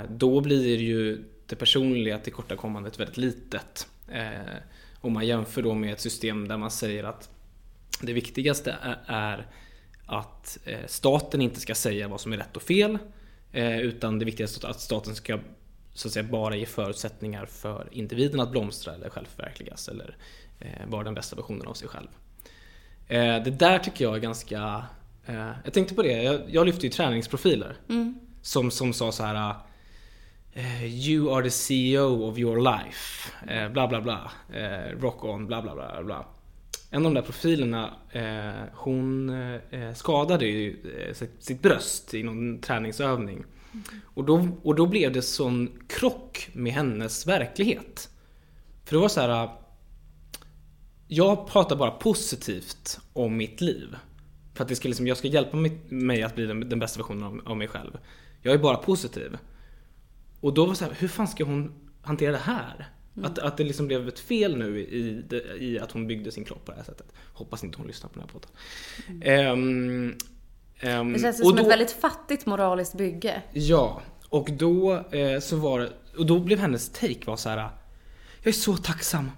Då blir ju det personliga tillkortakommandet väldigt litet. Om man jämför då med ett system där man säger att det viktigaste är- att eh, staten inte ska säga vad som är rätt och fel. eh, Utan det viktigaste är att staten ska så att säga bara ge förutsättningar för individen att blomstra eller självförverkligas eller eh, vara den bästa versionen av sig själv. Det där tycker jag är ganska... Jag tänkte på det, jag, lyfte ju träningsprofiler. Som, som sa så här. You are the CEO of your life. Bla bla bla. Rock on, bla bla bla bla. En av de där profilerna, eh, hon eh, skadade ju eh, sitt, sitt bröst i någon träningsövning. Och då, och då blev det sån krock med hennes verklighet. För det var så här. Jag pratar bara positivt om mitt liv. För att det ska liksom, jag ska hjälpa mig, mig att bli den, den bästa versionen av, av mig själv. Jag är bara positiv. Och då var det så här, hur fan ska hon hantera det här? Att, att det liksom blev ett fel nu i, i att hon byggde sin kropp på det här sättet. Hoppas inte hon lyssnar på den här podden. Ehm, ehm, Det känns och som ett då- väldigt fattigt moraliskt bygge. Ja, och då eh, så var det, och då blev hennes take var så här. Jag är så tacksam.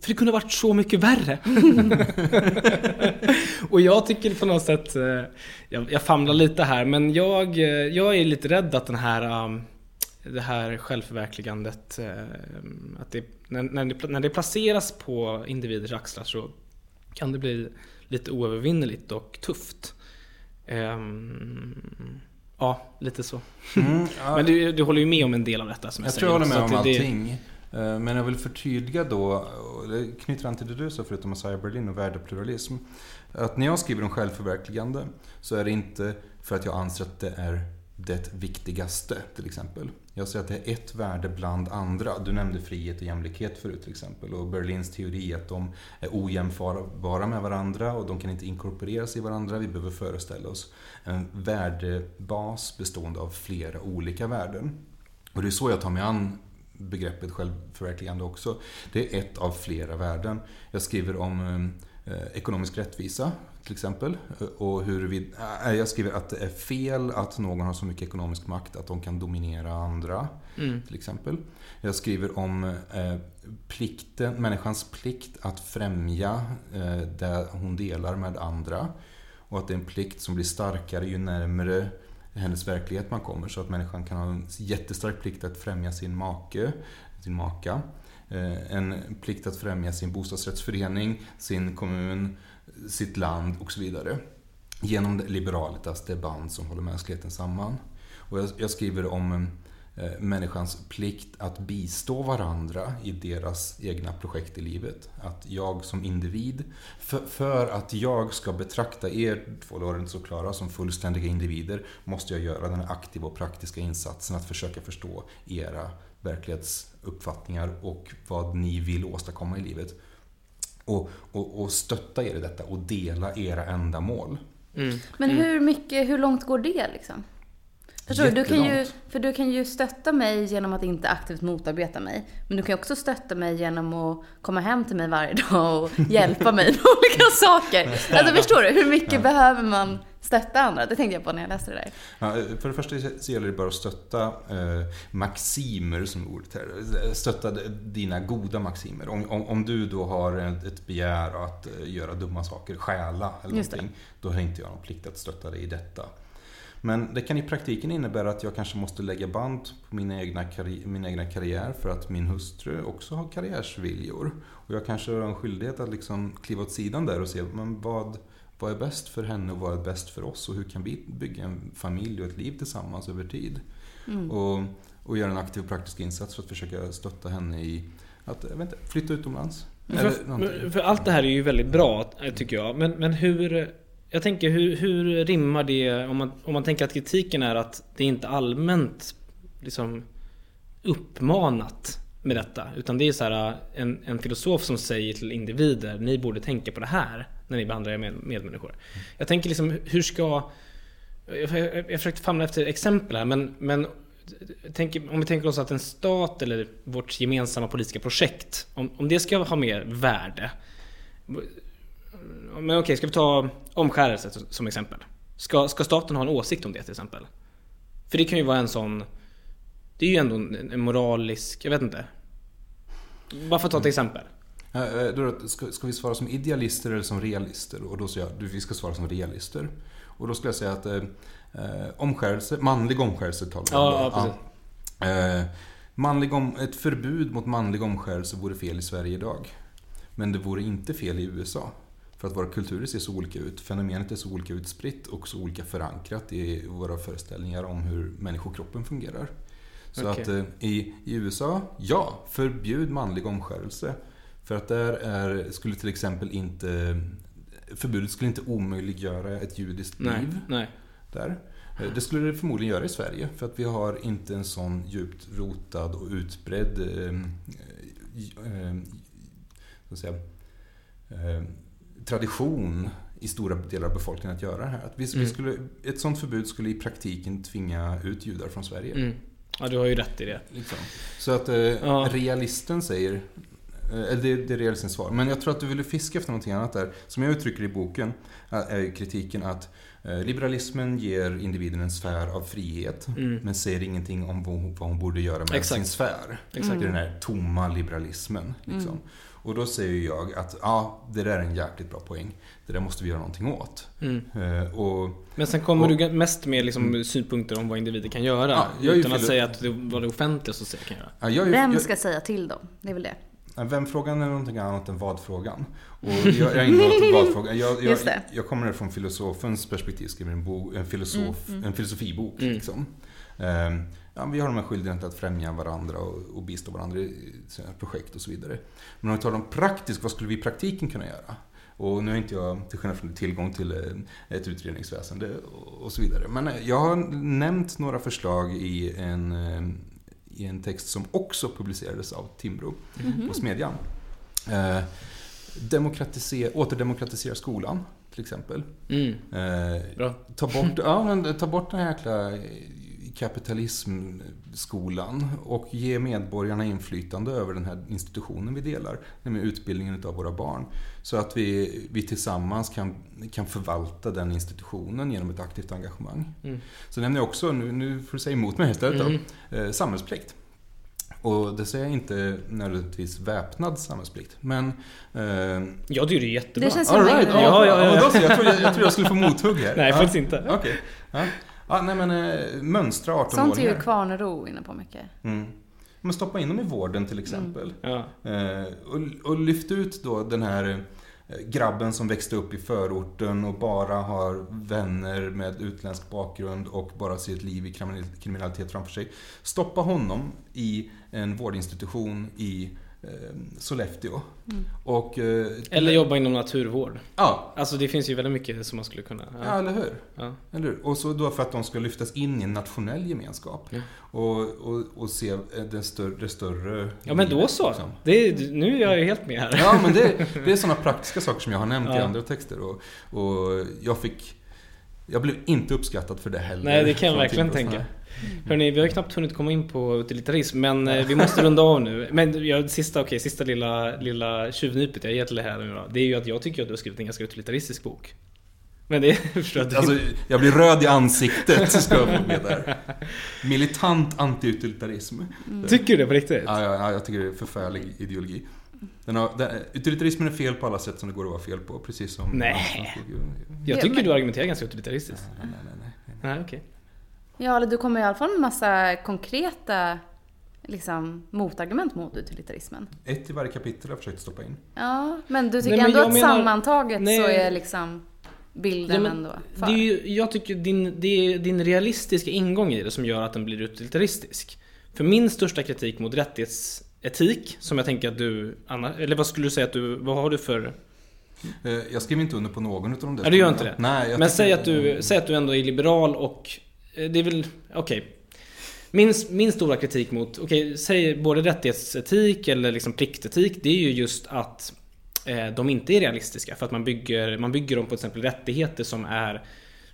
För det kunde ha varit så mycket värre. och jag tycker på något sätt, eh, jag, jag famlar lite här, men jag, eh, jag är lite rädd att den här um, det här självförverkligandet, eh, att det, när, när, det, när det placeras på individers axlar så kan det bli lite oövervinneligt och tufft. Ehm, ja, lite så. Mm, ja, Men du, du håller ju med om en del av detta som jag, Jag säger. tror jag håller med om det- allting. Eh, Men jag vill förtydliga då, det knyter an till det du sa förutom Messiah Berlin och värdepluralism. Att när jag skriver om självförverkligande så är det inte för att jag anser att det är det viktigaste till exempel. Jag säger att det är ett värde bland andra. Du nämnde frihet och jämlikhet förut till exempel. Och Berlins teori att de är ojämförbara med varandra och de kan inte inkorporeras i varandra. Vi behöver föreställa oss en värdebas bestående av flera olika värden. Och det är så jag tar mig an begreppet självförverkligande också. Det är ett av flera värden. Jag skriver om eh, ekonomisk rättvisa till exempel. Och hur vi, äh, jag skriver att det är fel att någon har så mycket ekonomisk makt att de kan dominera andra. Mm. Till exempel. Jag skriver om eh, plikten, människans plikt att främja eh, det hon delar med andra. Och att det är en plikt som blir starkare ju närmare hennes verklighet man kommer. Så att människan kan ha en jättestark plikt att främja sin make, sin maka. Eh, en plikt att främja sin bostadsrättsförening, sin kommun, sitt land och så vidare. Genom det liberalitas, det band som håller mänskligheten samman. Och jag, jag skriver om eh, människans plikt att bistå varandra i deras egna projekt i livet. Att jag som individ, för, för att jag ska betrakta er två Lorentz och Klara som fullständiga individer, måste jag göra den aktiva och praktiska insatsen att försöka förstå era verklighetsuppfattningar och vad ni vill åstadkomma i livet. Och, och, och stötta er i detta och dela era ändamål. Mm. Men hur mycket, hur långt går det liksom? Förstår du? Du kan ju, för du kan ju stötta mig genom att inte aktivt motarbeta mig. Men du kan också stötta mig genom att komma hem till mig varje dag och hjälpa mig med olika saker. Alltså förstår du? Hur mycket behöver man stötta andra? Det tänkte jag på när jag läste det där. Ja, för det första så gäller det bara att stötta eh, maximer, som ordet här. Stötta dina goda maximer. Om, om, om du då har ett, begär att eh, göra dumma saker, stjäla eller någonting, då har inte jag någon plikt att stötta dig i detta. Men det kan i praktiken innebära att jag kanske måste lägga band på min egna, karri- min egna karriär för att min hustru också har karriärsviljor. Och jag kanske har en skyldighet att liksom kliva åt sidan där och se men vad, vad är bäst för henne och vad är bäst för oss och hur kan vi bygga en familj och ett liv tillsammans över tid. Och, och göra en aktiv och praktisk insats för att försöka stötta henne i att jag vet inte, flytta utomlands. För, för allt det här är ju väldigt bra, tycker jag. Men, men hur... Jag tänker, hur, hur rimmar det om man, om man tänker att kritiken är att det är inte allmänt liksom uppmanat med detta. Utan det är så här en, en filosof som säger till individer, ni borde tänka på det här när ni behandlar er med, medmänniskor. Jag tänker liksom, hur ska... Jag, jag, jag försökte famla efter exempel här, men, men tänk, om vi tänker oss att en stat eller vårt gemensamma politiska projekt, om, om det ska ha mer värde. Men okej, ska vi ta omskärelse som exempel? Ska, ska staten ha en åsikt om det till exempel? För det kan ju vara en sån... Det är ju ändå en, moralisk... Jag vet inte. Bara för att ta ett exempel. Ja, eh, ska, ska vi svara som idealister eller som realister? Och då säger jag, du, vi ska svara som realister. Och då skulle jag säga att eh, eh, omskärelse, manlig omskärelse talar vi om Ja, då. ja, precis. Eh, manlig om, ett förbud mot manlig omskärelse vore fel i Sverige idag. Men det vore inte fel i USA. För att våra kulturer ser så olika ut. Fenomenet är så olika utspritt och så olika förankrat i våra föreställningar om hur människokroppen fungerar. Så Okej. att eh, i, i USA, ja, förbjud manlig omskärelse. För att där är, skulle till exempel inte, förbudet skulle inte omöjliggöra ett judiskt Nej, liv. nej. där. Eh, Det skulle det förmodligen göra i Sverige för att vi har inte en sån djupt rotad och utbredd eh, eh, så att säga, eh, tradition i stora delar av befolkningen att göra det här. Att vi, vi Mm. skulle, ett sånt förbud skulle i praktiken tvinga ut judar från Sverige. Mm. Ja, du har ju rätt i det. Liksom. Så att eh, Ja. realisten säger, eh, eller det, det är realistens svar. Men jag tror att du ville fiska efter någonting annat där. Som jag uttrycker i boken, eh, är kritiken att eh, liberalismen ger individen en sfär av frihet. Mm. Men säger ingenting om vad hon, vad hon borde göra med Exakt. sin sfär. Exakt. Det är den här tomma liberalismen. Liksom. Och då säger jag att ja, det där är en jäkligt bra poäng. Det där måste vi göra någonting åt. Mm. Eh, och Men sen kommer Och- du mest med liksom synpunkter om vad individer kan göra. Ja, ju utan att filo- säga att det vad det offentliga säga kan göra. ja, jag, är- Vem jag, ska säga till dem? Det är väl det. Vem-frågan är någonting annat än vad-frågan. Och jag, jag är inte till vad-frågan. Jag, jag, jag kommer från filosofens perspektiv, skriver en, bo, en, filosof, Mm, en filosofibok. Mm. Liksom. Ehm, ja, vi har de här skyldigheterna att främja varandra och, och bistå varandra i sina projekt och så vidare. Men om vi talar om praktiskt, vad skulle vi i praktiken kunna göra? Och nu har inte jag, till skillnad från tillgång till eh, ett utredningsväsende och, så vidare. Men eh, jag har nämnt några förslag i en, eh, i en text som också publicerades av Timbro på Smedjan. Eh, demokratisera, återdemokratisera skolan, till exempel. Mm. Eh, ta, bort, ja, men, ta bort den här jäkla kapitalismskolan och ge medborgarna inflytande över den här institutionen vi delar, nämligen utbildningen av våra barn. Så att vi, vi tillsammans kan, kan förvalta den institutionen genom ett aktivt engagemang. Mm. Så nämner jag också, nu, nu får du säga emot mig istället Mm. då, eh, samhällsplikt. Och det säger jag inte nödvändigtvis väpnad samhällsplikt, men... Eh, Jag tycker det är jättebra. Det känns som right, ja, Ja, ja, ja. ja, då så. Jag trodde jag, jag, jag skulle få mothugg här. Nej, ja. faktiskt inte. Okej. Ja. Ja, nej men eh, mönstra 18 Sånt är ju. Kvarnero inne på mycket. Mm. Men stoppa in dem i vården till exempel. Ja. Eh, och, och lyft ut då den här eh, grabben som växte upp i förorten och bara har vänner med utländsk bakgrund och bara ser ett liv i kriminal- kriminalitet framför sig. Stoppa honom i en vårdinstitution i eh, Sollefteå. Och, eh, Eller jobba inom naturvård. Ja, Alltså det finns ju väldigt mycket som man skulle kunna... ja, Ja. eller hur? Ja. Eller hur? Och så då för att de ska lyftas in i en nationell gemenskap. Ja. Och, och, och se eh, det större, det större ja men då livet, så. liksom. Det är, nu är jag ju helt med här. Ja, men det, det är sådana praktiska saker som jag har nämnt i andra texter. Och, och jag fick... Jag blev inte uppskattad för det heller. Nej, det kan jag verkligen tänka. Här. Hörni, vi har ju knappt hunnit komma in på utilitarism, men eh, vi måste runda av nu. Men jag, sista, okej, sista lilla, lilla tjuvnypet jag ger till det här nu då. Det är ju att jag tycker att du har skrivit en ganska utilitaristisk bok. Men det förstår jag Alltså, jag blir röd i ansiktet, ska jag få med där. Militant anti-utilitarism. Tycker du det på riktigt? Ja, ja, ja, jag tycker det är en förfärlig ideologi. Den har, den, utilitarismen är fel på alla sätt som det går att vara fel på, precis som... Nej. Nej, Jag Ja, tycker du argumenterar ganska utilitaristiskt. nej, nej, nej. Nej, okej. Ja, eller du kommer i alla fall med massa konkreta liksom, motargument mot utilitarismen. Ett i varje kapitel har jag försökt stoppa in. Ja, men du tycker Nej, men ändå att menar- sammantaget Nej. så är liksom bilden Ja, men ändå Det för. är ju, jag tycker din, det är din realistiska ingång i det som gör att den blir utilitaristisk. För min största kritik mot rättighetsetik, som jag tänker att du, Anna, eller vad skulle du säga att du, vad har du för... Eh, Jag skrev inte under på någon av de där Ja, du gör inte det? Nej, jag Men säg att, du, säg att du ändå är liberal och Eh, det är väl, okej. Min, min stora kritik mot, okej, säg både rättighetsetik eller liksom pliktetik, det är ju just att eh, de inte är realistiska. För att man bygger, man bygger dem på till exempel rättigheter som är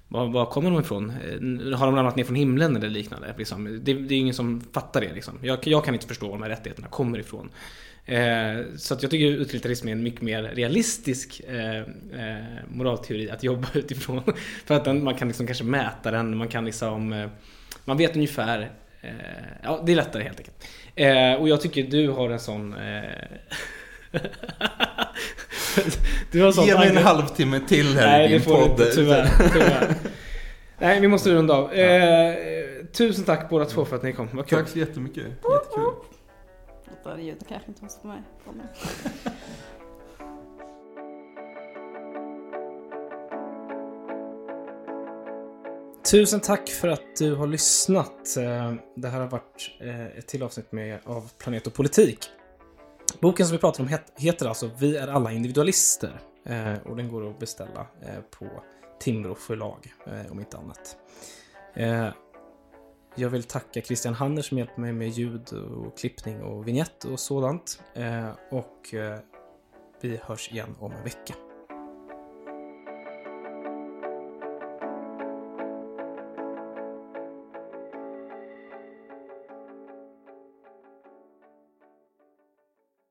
var, var kommer de ifrån? Eh, har de ramlat ner från himlen eller liknande? Liksom? Det, det är ingen som fattar det. Liksom. Jag, jag kan inte förstå var de här rättigheterna kommer ifrån. Eh, så att jag tycker utilitarism är en mycket mer realistisk eh, eh, moralteori att jobba utifrån. För att den, man kan liksom kanske mäta den, man kan liksom... Man vet ungefär... Ja, det är lättare helt enkelt. Och jag tycker du har en sån... Du har sån Ge mig en halvtimme till här Nej, i det din får du podd. inte, tyvärr. tyvärr. Nej, vi måste runda av. Eh, tusen tack båda två för att ni kom. Vad kul. Tack så jättemycket. Jättekul. Låter ljud kanske inte måste vara med. Tusen tack för att du har lyssnat. Eh, det här har varit eh, ett till avsnitt med, av Planet och politik. Boken som vi pratar om heter alltså Vi är alla individualister. Eh, och den går att beställa på Timbro förlag, om inte annat. Jag vill tacka Christian Hanner som hjälper mig med ljud och klippning och vignett och sådant. Eh, och eh, vi hörs igen om en vecka.